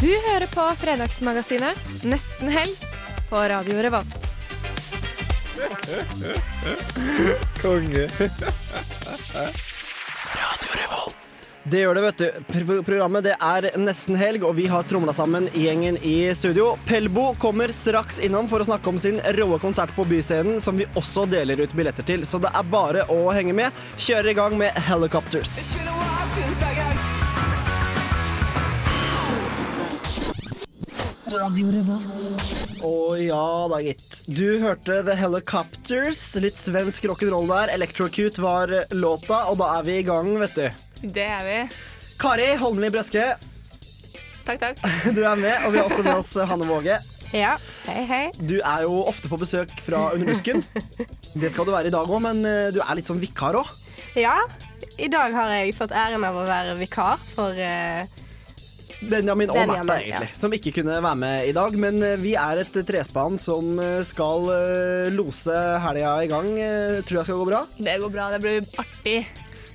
Du hører på Fredagsmagasinet Nesten helg på Radio Revolt. Konge. Radio Revolt. Det gjør det, vet du. Pr- Programmet det er nesten helg, og vi har tromla sammen gjengen i studio. Pelbo kommer straks innom for å snakke om sin råe konsert på Byscenen, som vi også deler ut billetter til. Så det er bare å henge med. Kjører i gang med Helicopters. Å ja da, gitt. Du hørte The Helicopters. Litt svensk rock'n'roll der. Electrocute var låta, og da er vi i gang, vet du. Det er vi. Kari Holmli Brøske, Takk, takk. du er med, og vi har også med oss Hanne Våge. Ja, hei, hei. Du er jo ofte på besøk fra Under busken. Det skal du være i dag òg, men eh, du er litt sånn vikar òg. Ja, i dag har jeg fått æren av å være vikar for eh, Benjamin og Benjamin, Märtha, ja. som ikke kunne være med i dag. Men eh, vi er et trespann som eh, skal eh, lose helga i gang. Eh, Tror jeg skal gå bra. Det går bra. Det blir artig.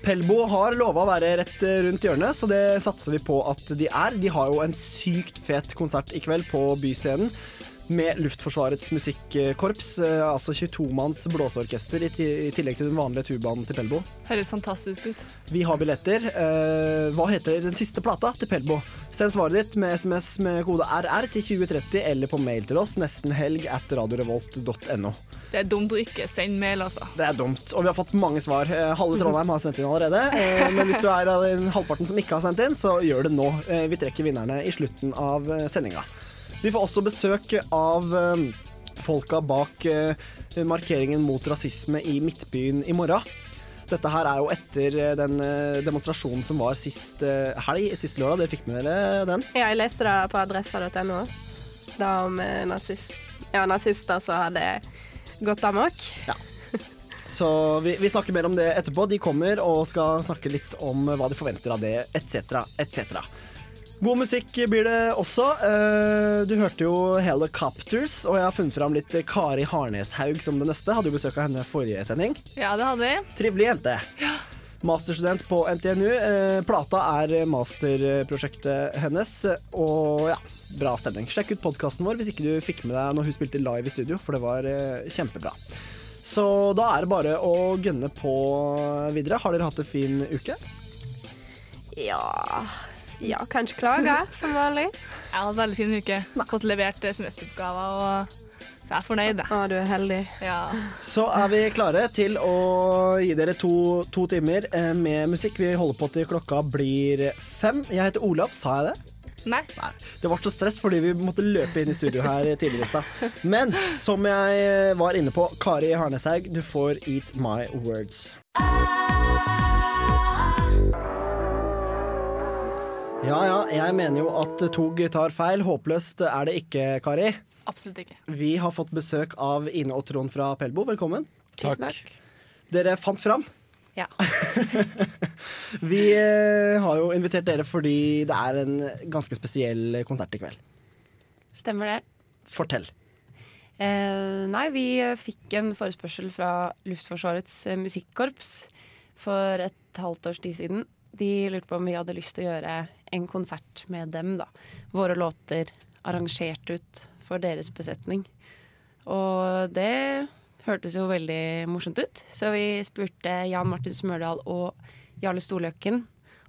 Pelbo har lova å være rett eh, rundt hjørnet, så det satser vi på at de er. De har jo en sykt fet konsert i kveld på Byscenen. Med Luftforsvarets musikkorps, eh, altså 22-manns blåseorkester, i tillegg til den vanlige tubaen til Pelbo. Høres fantastisk ut. Vi har billetter. Eh, hva heter den siste plata til Pelbo? Send svaret ditt med SMS med kode RR til 2030 eller på mail til oss nestenhelg at radiorevolt.no. Det er dumt å ikke sende mail, altså. Det er dumt, og vi har fått mange svar. Eh, Halve Trondheim har sendt inn allerede. Men hvis du er den halvparten som ikke har sendt inn, så gjør det nå. Vi trekker vinnerne i slutten av sendinga. Vi får også besøk av eh, folka bak eh, markeringen mot rasisme i Midtbyen i morgen. Dette her er jo etter eh, den demonstrasjonen som var sist helg, sist lørdag. Dere fikk med dere den? Ja, jeg leste det på adressa.no. Da om nazist, ja, nazister som hadde gått amok. Så vi, vi snakker mer om det etterpå. De kommer og skal snakke litt om hva de forventer av det, etc., etc. God musikk blir det også. Eh, Du hørte jo Helicopters, og jeg har funnet fram litt Kari Harneshaug som det neste. Hadde jo besøk av henne forrige sending. Ja, det hadde vi. Trivelig jente. Masterstudent på NTNU. Eh, Plata er masterprosjektet hennes, og ja, bra stemning. Sjekk ut podkasten vår hvis ikke du fikk med deg når hun spilte live i studio, for det var eh, kjempebra. Så da er det bare å gønne på videre. Har dere hatt en fin uke? Ja Ja, kanskje klage, som vanlig. Jeg har hatt veldig fin uke. Fått levert semesteroppgaver, og så jeg er fornøyd. jeg. Å, du er heldig. Ja. Så er vi klare til å gi dere to, to timer eh, med musikk. Vi holder på til klokka blir fem. Jeg heter Olav, sa jeg det? Nei. Nei, det ble så stress fordi vi måtte løpe inn i studio her tidligere i stad. Men som jeg var inne på, Kari Harneshaug, du får Eat My Words. Ja ja, jeg mener jo at tog tar feil. Håpløst er det ikke, Kari. Absolutt ikke. Vi har fått besøk av Ine og Trond fra Pelbo. Velkommen. Tusen takk. Dere fant fram. Ja. Vi eh, har jo invitert dere fordi det er en ganske spesiell konsert i kveld. Stemmer det. Fortell. Eh, nei, vi fikk en forespørsel fra Luftforsvarets eh, musikkorps for et halvt års tid siden. De lurte på om vi hadde lyst til å gjøre en konsert med dem, da. Våre låter arrangert ut for deres besetning. Og det hørtes jo veldig morsomt ut, så vi spurte Jan Martin Smørdal og Jarle Storløkken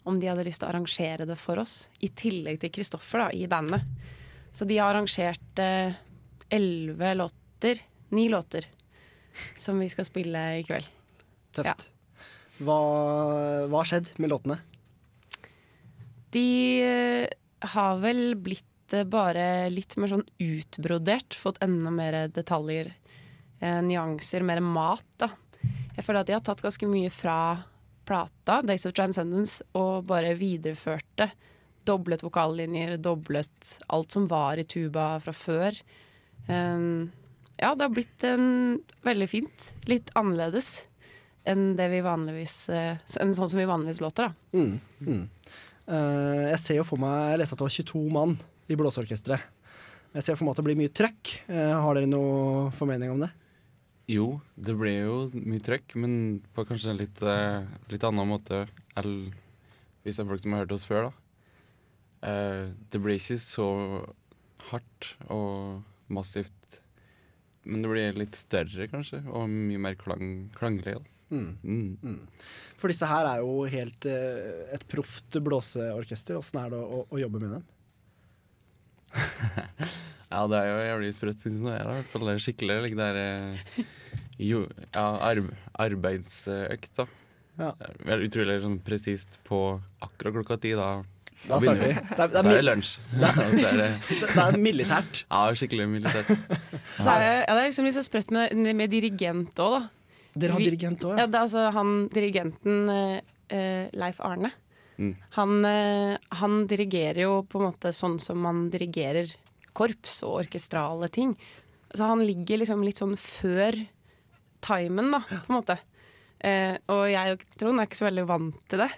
om de hadde lyst til å arrangere det for oss, i tillegg til Kristoffer da, i bandet. Så de har arrangert eh, låter, ni låter, som vi skal spille i kveld. Tøft. Ja. Hva har skjedd med låtene? De eh, har vel blitt eh, bare litt mer sånn utbrodert, fått enda mer detaljer, eh, nyanser, mer mat, da. Jeg føler at de har tatt ganske mye fra plata, Days of Transcendence, og bare videreførte doblet vokallinjer, doblet alt som var i tuba fra før. Um, ja, det har blitt en, veldig fint. Litt annerledes enn det vi vanligvis En sånn som vi vanligvis låter, da. Mm. Mm. Eh, jeg ser jo for meg Jeg leste at det var 22 mann i blåseorkesteret. Jeg ser for meg at det blir mye trøkk. Eh, har dere noe formening om det? Jo, det blir jo mye trøkk, men på kanskje en litt, eh, litt annen måte enn hvis det er folk som har hørt oss før, da. Det blir ikke så hardt og massivt, men det blir litt større, kanskje, og mye mer klang, klanglig. Da. Mm. Mm. Mm. For disse her er jo helt eh, et proft blåseorkester. Åssen er det å, å, jobbe med dem? Ja, det er jo jævlig sprøtt, syns jeg. I hvert fall det er skikkelig like, det er, eh, jo, ja, arb arbeidsøkt, da. Ja. Er utrolig sånn presist på akkurat klokka ti. Da, Da starter vi. Det er, det er, så er det lunsj. Og så er det det er militært. ja, skikkelig militært. Så er det, ja, det er liksom litt så sprøtt med, med dirigent òg, da. Dere har Vi- dirigent òg, Ja, det altså han dirigenten eh, eh, Leif Arne. Mm. Han, eh, han dirigerer jo på en måte sånn som man dirigerer korps og orkestrale ting. Så han ligger liksom litt sånn før timen, da, på en måte. Eh, og jeg og Trond er ikke så veldig vant til det.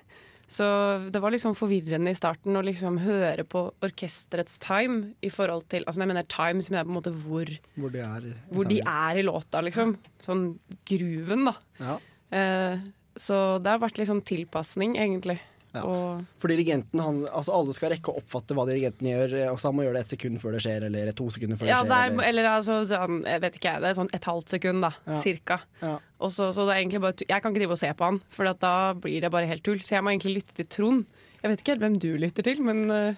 Så det var liksom forvirrende i starten å liksom høre på orkesterets time i forhold til Altså når jeg mener time, som er på en måte hvor, Hvor de er. hvor de er i låta, liksom. Sånn grooven, da. Ja. Eh, så det har vært litt sånn tilpasning, egentlig. Ja. Og For dirigenten, han, altså alle skal rekke å oppfatte hva dirigenten gjør, eh, og så han må gjøre det et sekund før det skjer, eller to sekunder før ja, det skjer. Der, eller- eller altså sånn, jeg vet ikke det er sånn et halvt sekund, da. Ja. Cirka. Ja. Og så, så det er egentlig bare Jeg kan ikke drive og se på han, for da blir det bare helt tull. Så jeg må egentlig lytte til Trond. Jeg vet ikke helt hvem du lytter til, men eh,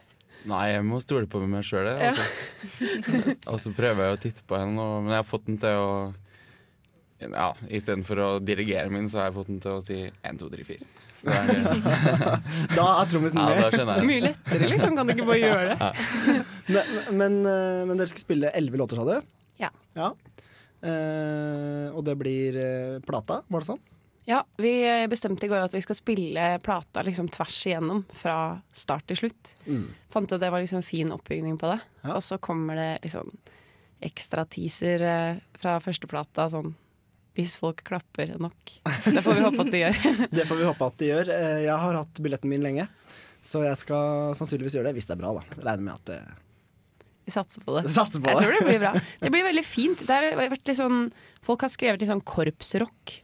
Nei, jeg må stole på meg sjøl, Ja. altså. og så prøver jeg å titte på henne, men jeg har fått den til å ja, Istedenfor å dirigere min, så har jeg fått den til å si 1, 2, 3, 4. Så er det, Da er trommisen ja, med. Ja, det er mye lettere, liksom. Kan du ikke bare gjøre det? Men, men, eh, men dere skal spille elleve låter, sa du? Ja. Eh, og det blir eh, plata, var det sånn? Ja, vi bestemte i går at vi skal spille plata liksom tvers igjennom, fra start til slutt. Mm. Fant at det var liksom fin oppbygning på det. Ja. Og så kommer det liksom ekstra teaser eh, fra første plata, sånn hvis folk klapper nok. Det får vi håpe at de gjør. Det får vi håpe at de gjør. Eh, jeg har hatt billetten min lenge, så jeg skal sannsynligvis gjøre det hvis det er bra. da Regner med at det Vi satser på det. satser på Jeg tror det. det blir bra. Det blir veldig fint. Det har sånn, folk har skrevet litt sånn korpsrock.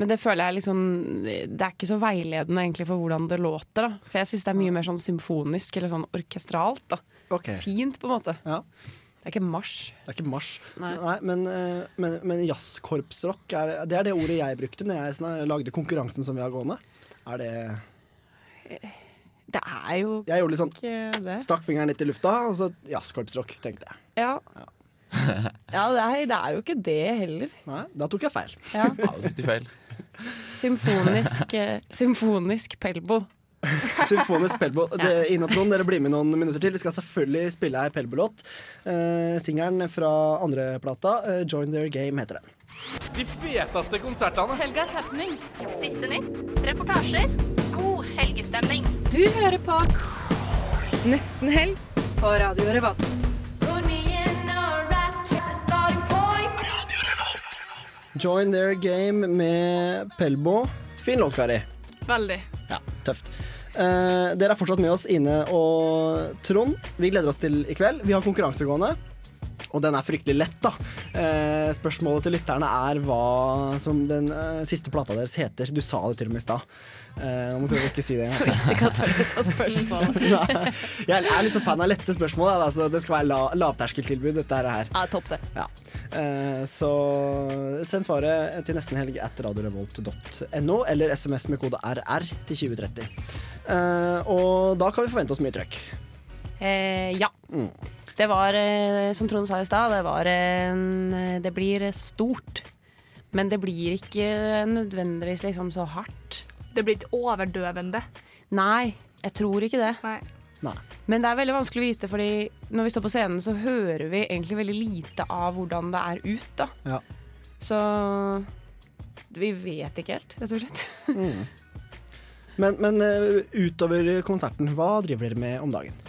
Men det føler jeg sånn Det er ikke så veiledende egentlig for hvordan det låter. da For jeg syns det er mye mer sånn symfonisk eller sånn orkestralt. da okay. Fint, på en måte. Ja. Det er ikke marsj. Det er ikke marsj. Nei. Nei, men, eh, men, men jazzkorpsrock, er, det er det ordet jeg brukte når jeg lagde konkurransen som vi har gående. Er det Det er jo Jeg gjorde litt sånn ikke det. Stakk fingeren litt i lufta, og så jazzkorpsrock, tenkte jeg. Ja, ja det, er, det er jo ikke det heller. Nei, da tok jeg feil. Ja. Ja, det tok feil. Symfonisk, eh, symfonisk pelbo. Symfonisk Pelbo. Det- Ine og Trond, dere blir med noen minutter til. Vi skal selvfølgelig spille ei Pelbo-låt. Eh, Singelen fra andre plata, eh, 'Join Their Game', heter den. De feteste konsertene. Helgas happenings. Siste nytt. Reportasjer. God helgestemning. Du hører på Nesten helg på Radio Revolt. 'Join Their Game' med Pelbo. Fin låt, Kari. Veldig. Ja, tøft. Eh, dere er fortsatt med oss, Ine og Trond. Vi gleder oss til i kveld. Vi har konkurranse gående. Og den er fryktelig lett, da. Eh, spørsmålet til lytterne er hva som den eh, siste plata deres heter. Du sa det til og med i stad. Eh, nå må prøve å ikke si det. Jeg. Visste ikke at det var så spørsmål. Jeg er litt så fan av lette spørsmål. Altså, det skal være la lavterskeltilbud, dette her. Ja, topp det. Ja. Eh, så send svaret til nestenhelg at radiorevolt.no, eller SMS med kode RR til 2030. Eh, og da kan vi forvente oss mye trøkk. Eh, ja. Mm. Det var, eh, som Trond sa i stad, det var en, eh, Det blir stort. Men det blir ikke nødvendigvis liksom så hardt. Det blir ikke overdøvende. Nei, jeg tror ikke det. Nei. Nei. Men det er veldig vanskelig å vite, fordi når vi står på scenen, så hører vi egentlig veldig lite av hvordan det er ut, da. Ja. Så vi vet ikke helt, rett og slett. Men, men eh, utover konserten, hva driver dere med om dagen?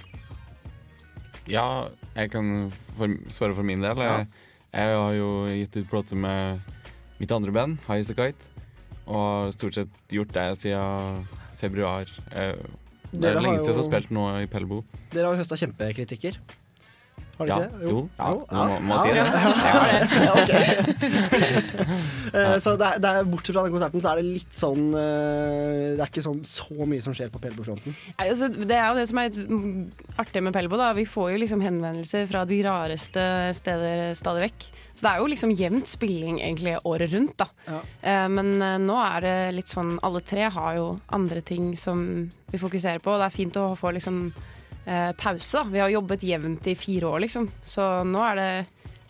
Ja, jeg kan for, svare for min del. Jeg, jeg har jo gitt ut plate med mitt andre band, High As A Kite. Og stort sett gjort det siden februar. Eh, Det er lenge siden jeg har spilt nå i Pellebo. Dere har høsta kjempekritikker. Har Ja, ikke det? jo, ja, Jo, må- må si det. Ja. Eh, Så det er, det er, bortsett fra den konserten, så er det litt sånn eh, Det er ikke sånn så mye som skjer på Pelbo-fronten. Altså, det er jo det som er artig med Pelbo. Da. Vi får jo liksom henvendelser fra de rareste steder stadig vekk. Så det er jo liksom jevnt spilling egentlig året rundt, da. Ja. Eh, men eh, nå er det litt sånn Alle tre har jo andre ting som vi fokuserer på. Og det er fint å få liksom pause, da. Vi har jobbet jevnt i fire år, liksom. Så nå er det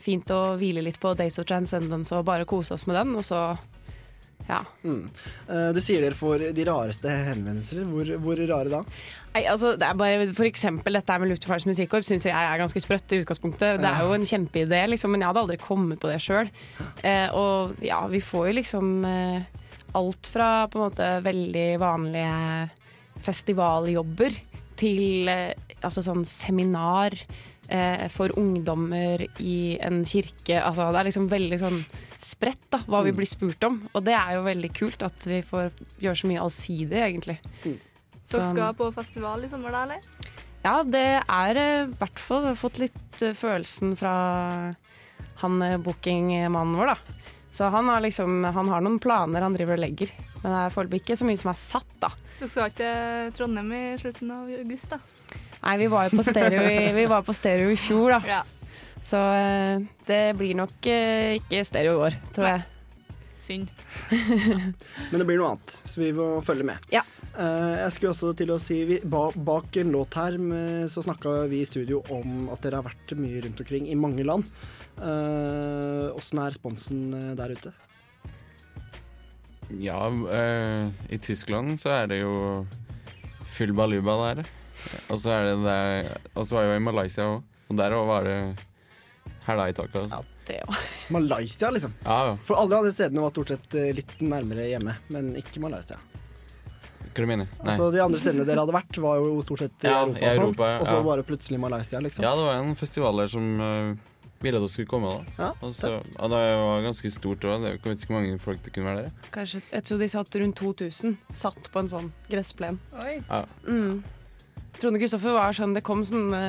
fint å hvile litt på Days of Transcendence og bare kose oss med den, og så ja. Mm. Eh, Du sier dere får de rareste henvendelser. Hvor, hvor rare da? Nei, altså, det er bare, for eksempel dette med Luftforsvarets musikkorps syns jeg er ganske sprøtt i utgangspunktet. Det er jo en kjempeidé, liksom, men jeg hadde aldri kommet på det sjøl. Eh, og ja, vi får jo liksom eh, alt fra på en måte veldig vanlige festivaljobber til eh, altså sånn seminar eh, for ungdommer i en kirke. Altså, det er liksom veldig sånn spredt da, hva vi blir spurt om. Og det er jo veldig kult at vi får gjøre så mye allsidig, egentlig. Så dere skal på festival i sommer, da, eller? Ja, det er eh, i hvert fall fått litt eh, følelsen fra han bookingmannen vår, da. Så han har liksom Han har noen planer han driver og legger. Men det er foreløpig ikke så mye som er satt, da. Du skal til Trondheim i slutten av august, da. Nei, vi var jo på stereo i, vi var på stereo i fjor, da. Ja. Så eh, det blir nok eh, ikke stereo i år, tror jeg. Synd. Men det blir noe annet, så vi må følge med. Ja. Eh, jeg skulle også til å si vi, Bak en låt her så snakka vi i studio om at dere har vært mye rundt omkring i mange land. Åssen er responsen der ute? Ja, eh, i Tyskland så er det jo full baluba der. Og så er det der, Og så var jeg i Malaysia òg, og der òg var det hæla i taket. Altså. Det òg. Malaysia, liksom. Ja, ja. For alle andre stedene var stort sett eh, litt nærmere hjemme, men ikke Malaysia. Hva du mener Nei. Altså De andre stedene dere hadde vært, var jo stort sett i Ja, Europa, sånn, ja. og så Ja. bare plutselig Malaysia, liksom. Ja, det var en festival der som uh, ville at vi skulle komme. da Ja, så, det var ganske stort òg. Jeg vet ikke hvor mange folk det kunne være der. Kanskje, jeg tror de satt rundt 2000. Satt på en sånn gressplen. Oi. Ja. Mm. Trond og Kristoffer var sånn Det kom sånne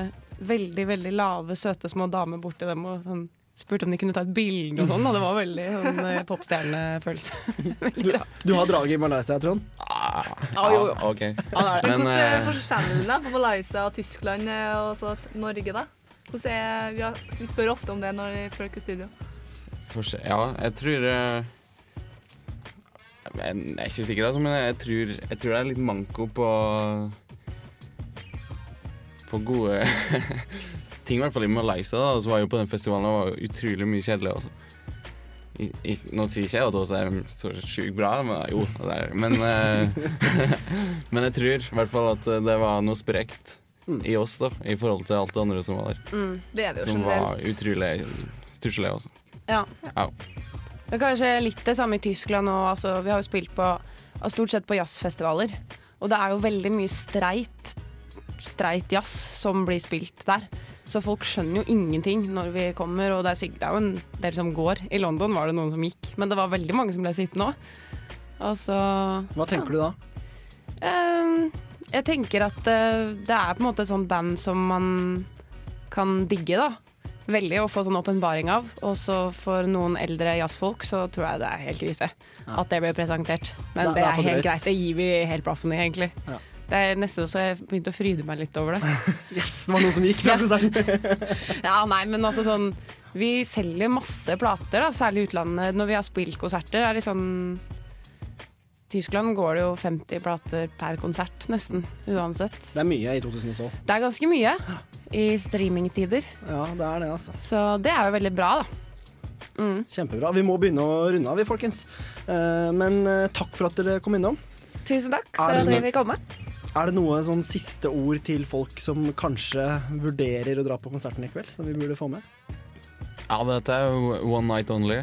veldig, veldig lave, søte små damer bort til dem og sånn spurte om de kunne ta et bilde og sånn. Og det var veldig sånn eh, popstjernefølelse. veldig rart. Du har draget i Malaysia, Trond? Ah, ah, jo, jo. Okay. Han er. Men hvordan er forskjellene på Malaysia og Tyskland eh, og så Norge, da? Hvordan er, vi, har, vi spør ofte om det når folk er i studio. Se, ja, jeg tror eh, Jeg er ikke sikker, altså, men jeg tror, jeg tror det er litt manko på På gode ting, i hvert fall i Malaysia. Og så var jo på den festivalen og var utrolig mye kjedelig. Også. I, i, nå sier ikke jeg at Åse er så sjukt bra, men jo, det er Men, eh, men jeg tror i hvert fall at det var noe sprekt i oss, da, i forhold til alt det andre som var der. Mm. Det er det jo Som var utrolig stusslig, altså. Ja. Ja. Det er kanskje litt det samme i Tyskland òg. Altså, vi har jo spilt på altså, stort sett på jazzfestivaler. Og det er jo veldig mye streit, streit jazz som blir spilt der. Så folk skjønner jo ingenting når vi kommer, og det er, sikkert, det er jo en del som går. I London var det noen som gikk, men det var veldig mange som ble sittende òg. Altså Hva tenker du da? Ehm, jeg tenker at uh, det er på en måte et sånt band som man kan digge, da. Veldig å få sånn åpenbaring av. Og så for noen eldre jazzfolk så tror jeg det er helt krise at det blir presentert. Men Det- det, det er er helt drøyt. greit. Det gir vi helt blaffen i, egentlig. Ja. Det er nesten så jeg begynte å fryde meg litt over det. Yes, det var noen som gikk fra konserten. Ja, nei, men altså sånn Vi selger masse plater, da, særlig i utlandet. Når vi har spilt konserter, er det sånn Tyskland går det jo 50 plater per konsert, nesten. Uansett. Det er mye i 2012. Det er ganske mye i streamingtider. Ja, det er det, altså. Så det er jo veldig bra, da. Mm. Kjempebra. Vi må begynne å runde av, vi, folkens. Eh, Men eh, takk for at dere kom innom. Tusen takk for at vi dere vil komme. Er det noe sånn siste ord til folk som kanskje vurderer å dra på konserten i kveld, som vi burde få med? Ja, dette er jo one night only.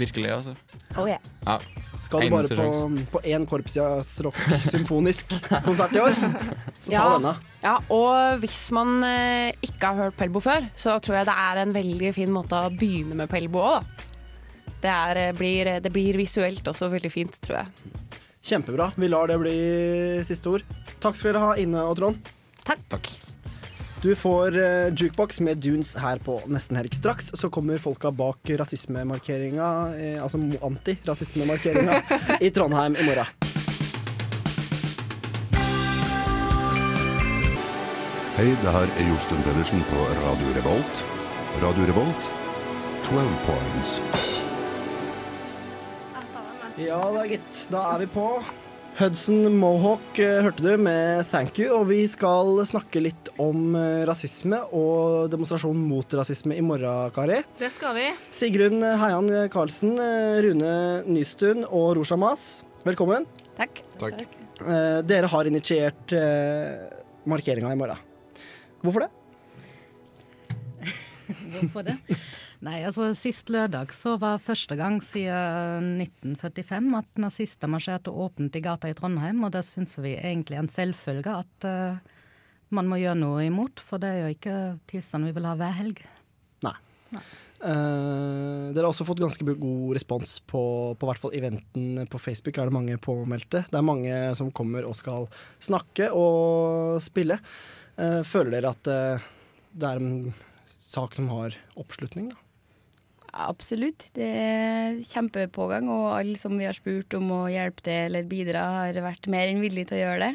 Virkelig, altså. Oh, yeah. Ja. Skal du bare på, på én korpsjazzrock symfonisk konsert i år, så ta Ja. denne. Ja, og hvis man eh, ikke har hørt Pelbo før, så tror jeg det er en veldig fin måte å begynne med Pelbo òg. Det, er, eh, blir, det blir visuelt også veldig fint, tror jeg. Kjempebra. Vi lar det bli siste ord. Takk skal dere ha, Ine og Trond. Takk. Du får uh, jukebox med Dunes her på Nesten Helg. Straks så kommer folka bak rasismemarkeringa, eh, altså antirasismemarkeringa, i Trondheim i morgen. Hei, det her er Josten Pedersen på Radio Revolt. Radio Revolt, 12 points. Ja da, gitt. Da er vi på. Hudson Mohawk eh, hørte du med Thank You, og vi skal snakke litt om eh, rasisme og demonstrasjon mot rasisme i morgen, Kari. Det skal vi. Sigrun Heian Karlsen, eh, Rune Nystuen og Rosha Mas, velkommen. Takk. Takk. Eh, Dere har initiert eh, markeringa i morgen. Hvorfor det? Hvorfor det? Nei, altså Sist lørdag så var første gang siden 1945 at nazister marsjerte åpent i gata i Trondheim, og det syns vi egentlig er en selvfølge at uh, man må gjøre noe imot, for det er jo ikke tilstanden vi vil ha hver helg. Nei. Eh, dere har også fått ganske god respons på, på hvert fall eventen på Facebook. Er det mange påmeldte? Det er mange som kommer og skal snakke og spille. Uh, føler dere at uh, det er en sak som har oppslutning? Da? Absolutt. Det er kjempepågang, og alle som vi har spurt om å hjelpe til eller bidra, har vært mer enn villige til å gjøre det.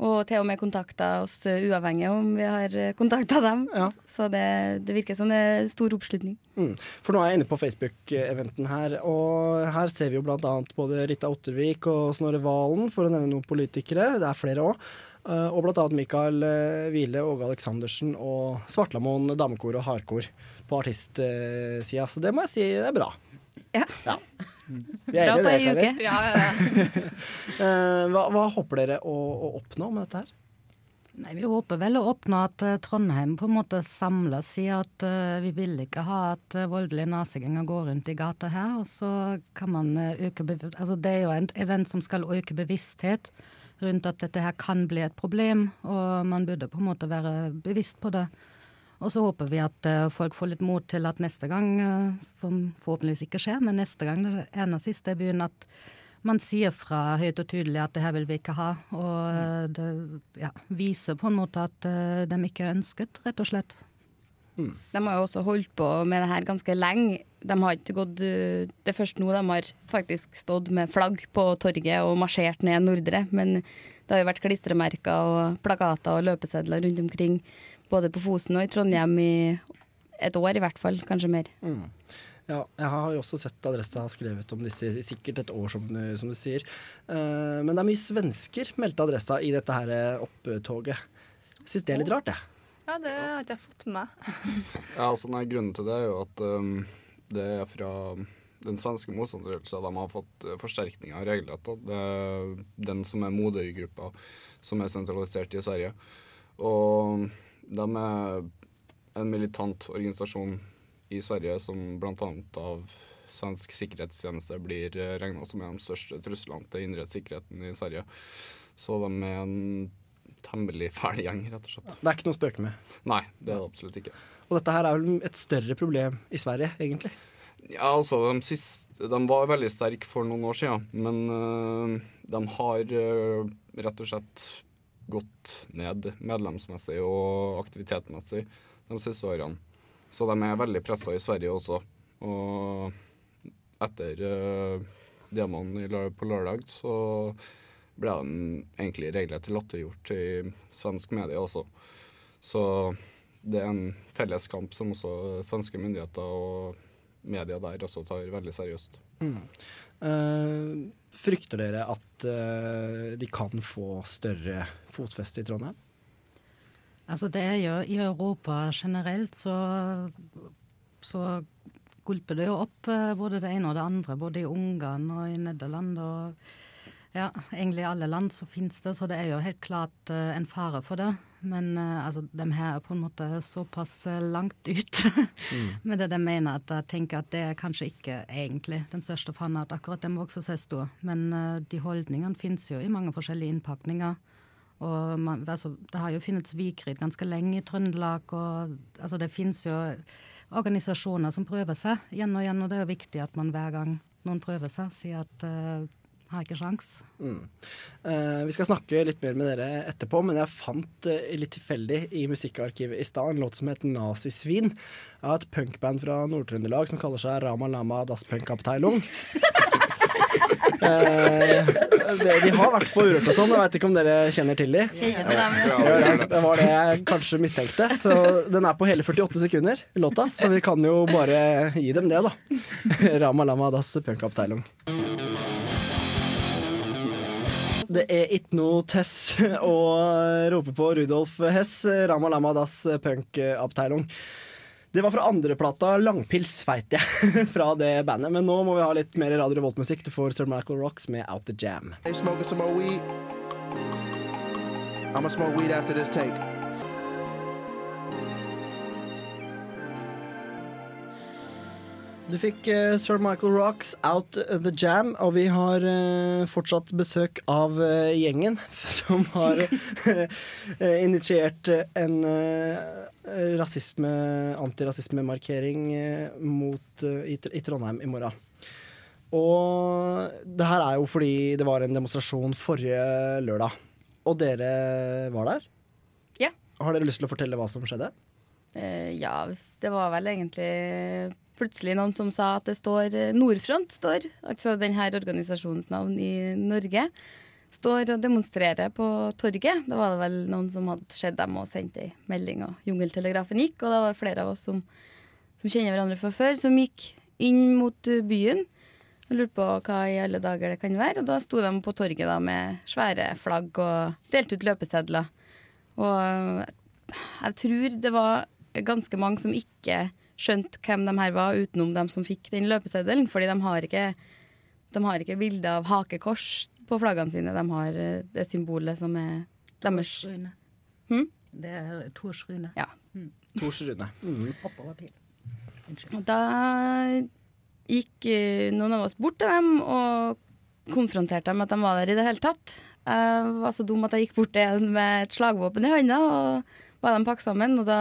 Og til og med kontakta oss uavhengig om vi har kontakta dem. Så det, det virker som det er stor oppslutning. Mm. For nå er jeg inne på Facebook-eventen her, og her ser vi jo annet både Rita Ottervik og Snorre Valen, for å nevne noen politikere. Det er flere òg. Og blant annet Mikael Hvile, Åge Aleksandersen og Svartlamoen damekor og hardkor på artistsida. Så det må jeg si er bra. Ja. Vi er Bra enige i det, ei Ja, ja, Eh, hva, hva håper dere å, å oppnå med dette her? Nei, Vi håper vel å oppnå at eh, Trondheim på en måte samles i at uh, vi vil ikke ha at uh, voldelige nazigjenger går rundt i gata her. Og så kan man øke altså Det er jo et event som skal øke bevissthet rundt at dette her kan bli et problem, og man burde på en måte være bevisst på det. Og så håper vi at eh, folk får litt mot til at neste gang, eh, som forhåpentligvis ikke skjer, men neste gang det ene og siste i byen, at man sier fra høyt og tydelig at det her vil vi ikke ha. Og eh, det ja, viser på en måte at de ikke er ønsket, rett og slett. De har jo også holdt på med det her ganske lenge. De har ikke gått Det er først nå de har faktisk stått med flagg på torget og marsjert ned Nordre. Men det har jo vært klistremerker og plakater og løpesedler rundt omkring. Både på Fosen og i Trondheim i et år i hvert fall, kanskje mer. Mm. Ja, jeg har jo også sett Adressa har skrevet om disse i sikkert et år, som du, som du sier. Uh, men det er mye svensker, meldte Adressa i dette her eh, opptoget. Jeg syns det er litt rart, jeg. Ja, det har ikke jeg fått med meg. Ja, altså nei, Grunnen til det er jo at um, det er fra den svenske motstandsrørelsen de har fått uh, forsterkninger av da. Det er den som er modergruppa som er sentralisert i Sverige. Og de er en militant organisasjon i Sverige som bl.a. av svensk sikkerhetstjeneste blir regna som en av de største truslene til indre sikkerheten i Sverige. Så de er en temmelig fæl gjeng, rett og slett. Det er ikke noe å spøke med. Nei, det er det absolutt ikke. Og dette her er vel et større problem i Sverige, egentlig. Ja, altså, de, siste, de var veldig sterke for noen år siden, men øh, de har øh, rett og slett gått ned medlemsmessig og aktivitetsmessig de siste årene. Så de er veldig pressa i Sverige også. Og etter uh, demoen på lørdag så ble de egentlig regelrett latterliggjort i svensk medie også. Så det er en felles kamp som også svenske myndigheter og media der også tar veldig seriøst. Mm. Eh, frykter dere at uh, de kan få større fotfeste i Trondheim? Altså det jo I Europa generelt så, så gulper det jo opp eh, både det ene og det andre. Både i Ungarn og i Nederland og ja, egentlig i alle land så finnes det. Så det er jo helt klart eh, en fare for det. Men uh, altså, de her er på en måte såpass eh, langt ut med det de mener at jeg tenker at det er kanskje ikke egentlig den største fanen at akkurat det må også ses da. Men uh, de holdningene finnes jo i mange forskjellige innpakninger. Og man, altså, det har jo funnes Vikrid ganske lenge i Trøndelag, og altså, det finnes jo organisasjoner som prøver seg igjen og igjen, og det er jo viktig at man hver gang noen prøver seg, sier at uh, har ikke sjans. Mm. Eh, vi skal snakke litt mer med dere etterpå, men jeg fant eh, litt tilfeldig i musikkarkivet i stad en låt som het Nazisvin av et punkband fra Nord-Trøndelag som kaller seg Rama Lama Das Punkabteilung. Eh, det, de har vært på Urørt og sånn, jeg vet ikke om dere kjenner til de? Ja, det, det var det jeg kanskje mistenkte. Så den er på hele 48 sekunder, låta, så vi kan jo bare gi dem det, da. Rama Lama Das Punk Abteilung. Det er ikke noe Tess å rope på Rudolf Hess, Rama Lama Das Punk Abteilung. Det var fra andreplata Langpils, veit jeg, fra det bandet. Men nå må vi ha litt mer Radio Revolt-musikk. Du får Sir Michael Rocks med Out The Jam. They Du fikk uh, Sir Michael Rocks Out The Jam, og vi har uh, fortsatt besøk av uh, gjengen som har initiert en rasisme, antirasismemarkering mot, i, i Trondheim i morgen. Og det her er jo fordi det var en demonstrasjon forrige lørdag, og dere var der? Ja. Har dere lyst til å fortelle hva som skjedde? Ja, det var vel egentlig plutselig noen som sa at det står eh, Nordfront, står, altså denne organisasjonens navn i Norge, står og demonstrerer på torget. Da var det vel noen som hadde sett dem og sendt ei melding, og jungeltelegrafen gikk. Og det var flere av oss som, som kjenner hverandre fra før, som gikk inn mot eh, byen. Og lurte på hva i alle dager det kan være. Og da sto de på torget da med svære flagg og delte ut løpesedler. Og jeg tror det var ganske mange som ikke skjønte hvem de her var, utenom dem som fikk den løpeseddelen. Fordi de har ikke, de har ikke bilde av hakekors på flaggene sine. De har eh, det symbolet som er deres. Rune. Hm? Det er Tors Rune. Ja. Mm. Oppover pil. Og da gikk eh, noen av oss bort til dem og konfronterte dem med at de var der i det hele tatt. Jeg var så dum at jeg gikk bort til en med et slagvåpen i hånda og ba dem pakke sammen. Og da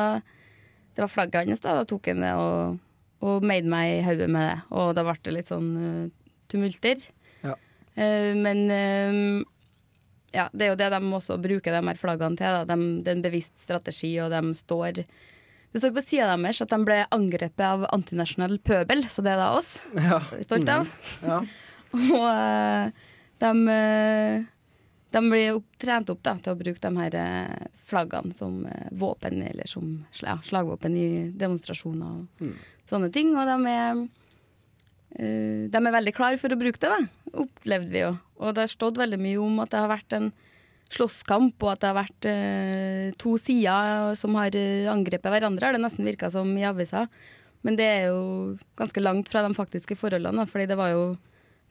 det var flagget hans, da, da tok han det og, og made meg i hodet med det. Og da ble det litt sånn uh, tumulter. Ja. Uh, men eh, ja, det er jo det de også bruker de her flaggene til. De, det er en bevisst strategi, og de står Det står på sida deres at de ble angrepet av antinasjonal pøbel, så det er da oss. Ja. Stolt av. Ja. Og de, de blir trent opp da, til å bruke de her eh, flaggene som eh, våpen, eller som ja, slagvåpen i demonstrasjoner og Mm. sånne ting. Og de er, uh, de er veldig klare for å bruke det, da, opplevde vi jo. Og det har stått veldig mye om at det har vært en slåsskamp, og at det har vært uh, to sider som har angrepet hverandre, har det nesten virka som i avisa. Men det er jo ganske langt fra de faktiske forholdene, da, fordi det var jo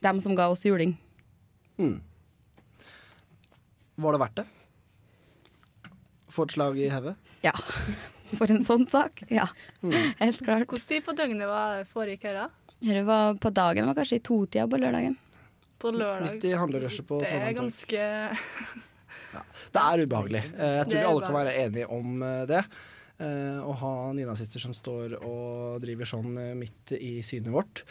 dem som ga oss juling. Mm. Var det verdt det? Få et slag i hodet? Ja. For en sånn sak. Ja, helt klart. Hvilken tid på døgnet var det foregikk her, da? Dette var på dagen, var kanskje i totida på lørdagen. På lørdag. Midt i handlerushet på Det er ganske ja. Det er ubehagelig. Eh, Jeg tror vi alle kan være enige om eh, det. Eh, Å ha nynazister som står og driver sånn midt i synet vårt.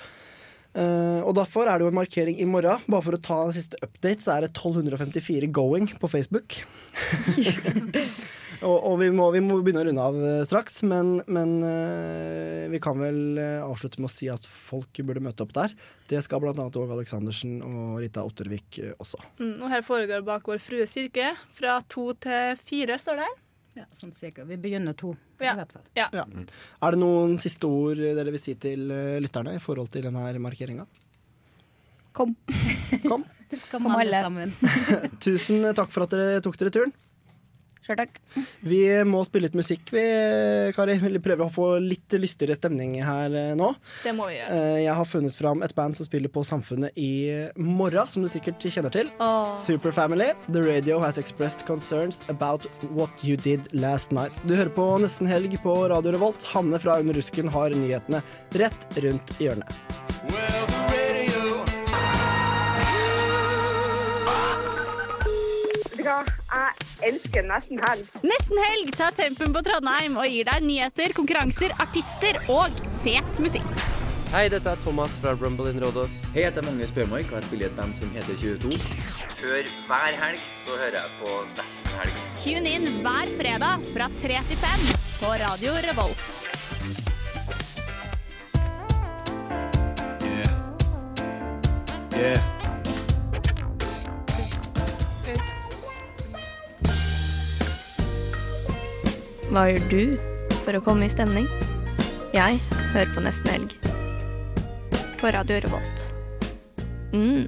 Eh, og Derfor er det jo en markering i morgen. Bare for å ta en siste update, så er det 1254 going på Facebook. og og vi, må, vi må begynne å runde av eh, straks, men, men uh, vi kan vel avslutte med å si at folk burde møte opp der. Det skal bl.a. Åge Aleksandersen og Rita Ottervik også. mm, Og her foregår bak Vår Frue kirke. Fra to til fire, står det her. Ja, sånn sikkert. Vi begynner to, Ja. i hvert fall. Ja. Ja. Er det noen siste ord dere vil si til eh, lytterne i forhold til denne markeringa? Kom. Kom. Kom alle sammen. Tusen takk for at dere tok dere turen. Sjøl takk. Vi må spille litt musikk, vi, Kari. Vi prøver å få litt lystigere stemning her eh, nå. Det må vi gjøre. Eh, Jeg har funnet fram et band som spiller på Samfunnet i morgen, som du sikkert kjenner til. Oh. Superfamily. The radio has expressed concerns about what you did last night. Du hører på Nesten helg på Radio Revolt. Hanne fra Under rusken har nyhetene rett rundt hjørnet. Vet Jeg elsker nesten helg. Nesten helg tar tempen på Trondheim og gir deg nyheter, konkurranser, artister og fet musikk. Hei, dette er Thomas fra Rumble in Rådås. Hei, jeg heter Magnus Bjørmark, og jeg spiller i et band som heter 22. Før hver helg så hører jeg på Nesten helg. Tune inn hver fredag fra 3 til 5 på Radio Revolt. Yeah. Yeah. Hva gjør du for å komme i stemning? Jeg hører på Nesten Helg. På Radio Revolt. Mm.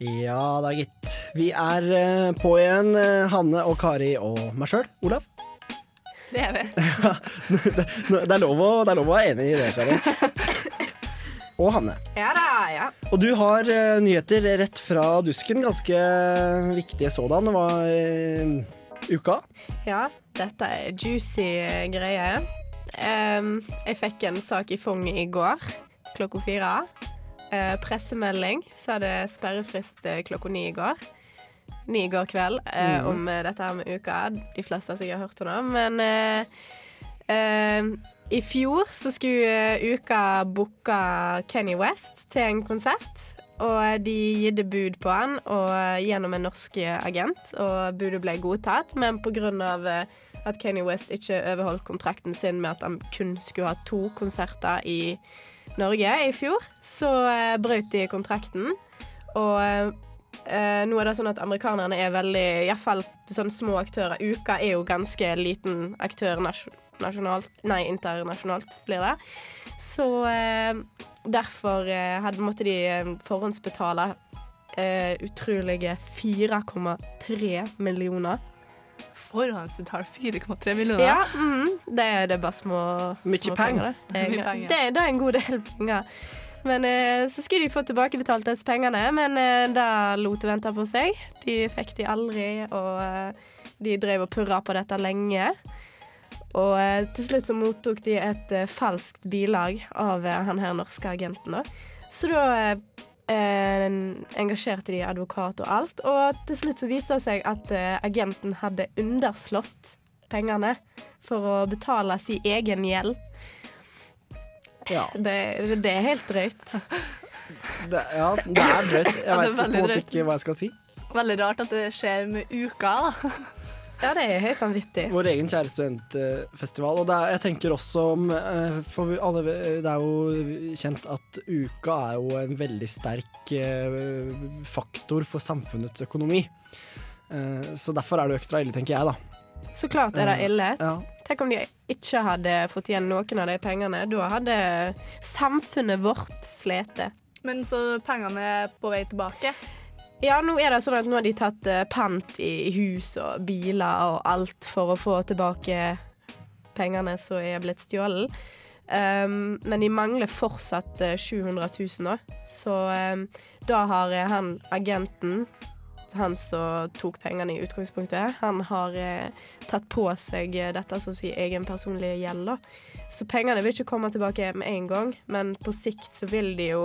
Ja da, gitt. Vi er eh, på igjen, eh, Hanne og Kari og meg sjøl, Olav. Det er vi. det, det, er lov å, det er lov å være enig i det, Kari. Og Hanne. Ja da, ja. Og du har eh, nyheter rett fra dusken. Ganske viktige sådan. Det var eh, uka. Ja, dette er juicy greier. Um, jeg fikk en sak i fanget i går klokka fire. Uh, pressemelding så hadde sperrefrist eh, klokka ni i går. Ni i går kveld uh, mm. om dette her med uka. De fleste har sikkert hørt henne, men uh, i fjor så skulle uka booke Kenny West til en konsert. Og de gitte bud på han eh, gjennom en norsk agent, og budet ble godtatt. Men pga. at Kanye West ikke overholdt kontrakten sin med at han kun skulle ha to konserter i Norge i fjor, så eh, brøt de kontrakten. Og eh, nå er det sånn at amerikanerne er veldig Iallfall sånn små aktører. Uka er jo ganske liten aktør nas nasjonalt Nei, internasjonalt blir det. Så eh, derfor eh, hadde, måtte de eh, forhåndsbetale eh, utrolige 4,3 millioner. Forhåndsbetalt 4,3 millioner? Ja, mm, det er det bare små, Mye små penger. da. Det er, Det, det er en god del penger. Men eh, så skulle de få tilbakebetalt disse pengene, men eh, det lot vente på seg. De fikk de aldri, og eh, de drev og purra på dette lenge. Og eh, til slutt så mottok de et eh, falskt bilag av eh, han her norske agenten. da. Så da eh, engasjerte de advokat og alt, og til slutt så viste det seg at eh, agenten hadde underslått pengene for å betale sin egen gjeld. Ja. Det, det er helt drøyt. Det, ja, det er drøyt. Jeg Ja, vet på en måte ikke hva jeg skal si. Veldig rart at det skjer med uka, da. Ja, det er helt vanvittig. Vår egen kjære studentfestival. Og det er, jeg tenker også om eh, For alle, det er jo kjent at uka er jo en veldig sterk eh, faktor for samfunnets økonomi. Eh, Så derfor er det jo ekstra ille, tenker jeg, da. Så klart er det ille. Ja. Tenk om de ikke hadde fått igjen noen av de pengene. Da hadde samfunnet vårt slete. Men så pengene er på vei tilbake? Ja, nå er det sånn at nå har de tatt uh, pant i hus og biler og alt for å få tilbake pengene som er blitt stjålet. Um, men de mangler fortsatt uh, 700 000 da. Så um, da har uh, han agenten, han som tok pengene i utgangspunktet, han har eh, tatt på seg dette som sier egen personlige gjeld. da. Så pengene vil ikke komme tilbake med en gang, men på sikt så vil de jo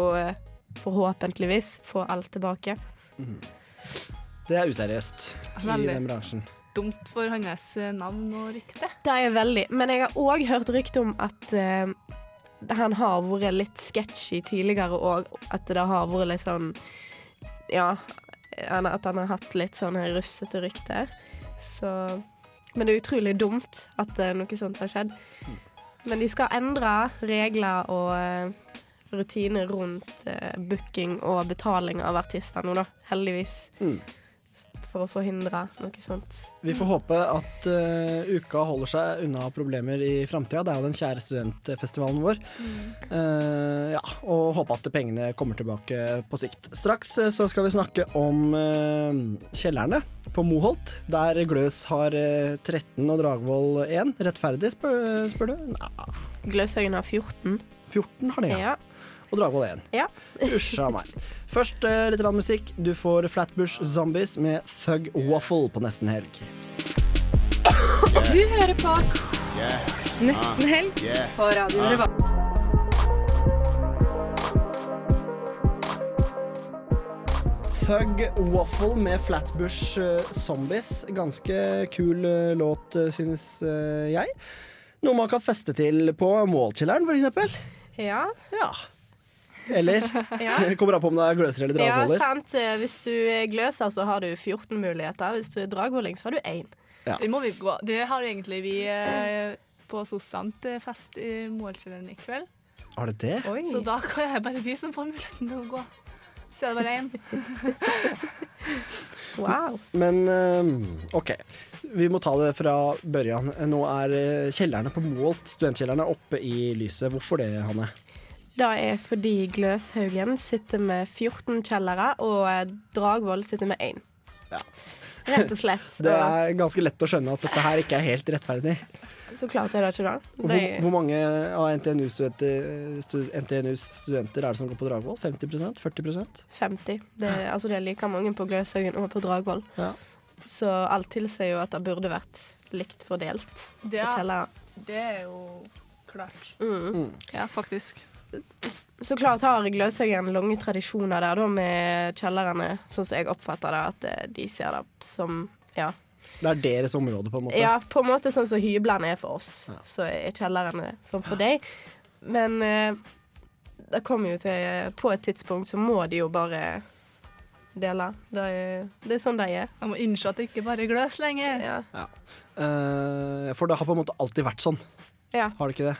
forhåpentligvis få alt tilbake. Det er useriøst i Veldig. den bransjen. Dumt for hans eh, navn og rykte. Det er veldig. Men jeg har òg hørt rykte om at uh, han har vært litt sketchy tidligere òg. At det har vært litt sånn Ja, at han har hatt litt sånn rufsete rykte. Så Men det er utrolig dumt at uh, noe sånt har skjedd. Men de skal endre regler og eh, rutiner rundt eh, booking og betaling av artister nå, da. Heldigvis. Mm. for å forhindre noe sånt. Vi får håpe at uh, uka holder seg unna problemer i framtida. Det er jo den kjære studentfestivalen vår. Uh, ja, og håpe at pengene kommer tilbake på sikt. Straks uh, så skal vi snakke om kjellerne på Moholt, der Gløs har eh, 13 og Dragvoll 1. Rettferdig, spør, spør du? Nei. Gløshaugen har 14. 14 har de, ja. Ja. Og Dragold igjen. Ja. Usja meg. Først eh, litt rann musikk. Du får Flatbush Zombies med Thug Waffle på nesten helg. Du hører på Nesten helg på Radio Revolt. Thug Waffle med Flatbush eh, Zombies. Ganske kul eh, låt, synes jeg. Noe man kan feste til på Målkjelleren, eksempel. Ja. Ja. Eller Ja. kommer an på om det er gløser eller Ja, sant. Eh, Hvis du er gløser, så har du 14 muligheter. Hvis du er dragvolling, så har du én. Ja. Det må vi gå. Det har egentlig vi eh, på Sossant eh, fest i Målkjelleren i kveld. Har det det? Så da kan jeg bare vi som får muligheten til å gå. Så er det bare én. Wow. Men eh, OK. Vi må ta det fra børjan. Nå er eh, kjellerne på Målt, studentkjellerne, oppe i lyset. Hvorfor det, Hanne? Det er fordi Gløshaugen sitter med 14 kjellere, og eh, Dragvoll sitter med én. Rett og slett. Det er ganske lett å skjønne at dette her ikke er helt rettferdig. Så klart er det ikke det. Hvor, hvor mange av NTNU-studenter stud, NTNUs studenter er det som går på Dragvoll? 50% 40% 50. Det, er- altså det er like mange på Gløshaugen og på Dragvoll. Ja. Så alt tilsier jo at det burde vært likt fordelt Det er- Det er jo klart. Mm. Ja, faktisk. Så klart har Gløshaugen lange tradisjoner der da med kjellerne, sånn som jeg oppfatter det, at eh, de ser det som ja. Det er deres område, på en måte. ja, på en måte sånn som hyblene er for oss, så er kjellerne sånn for deg. Men eh, det kommer jo til På et tidspunkt så må de jo bare dele. Det er, det er sånn de er. Jeg må innse at det ikke bare er gløs lenger. Ja. Eh, for det har på en måte alltid vært sånn. Ja. Har det ikke det?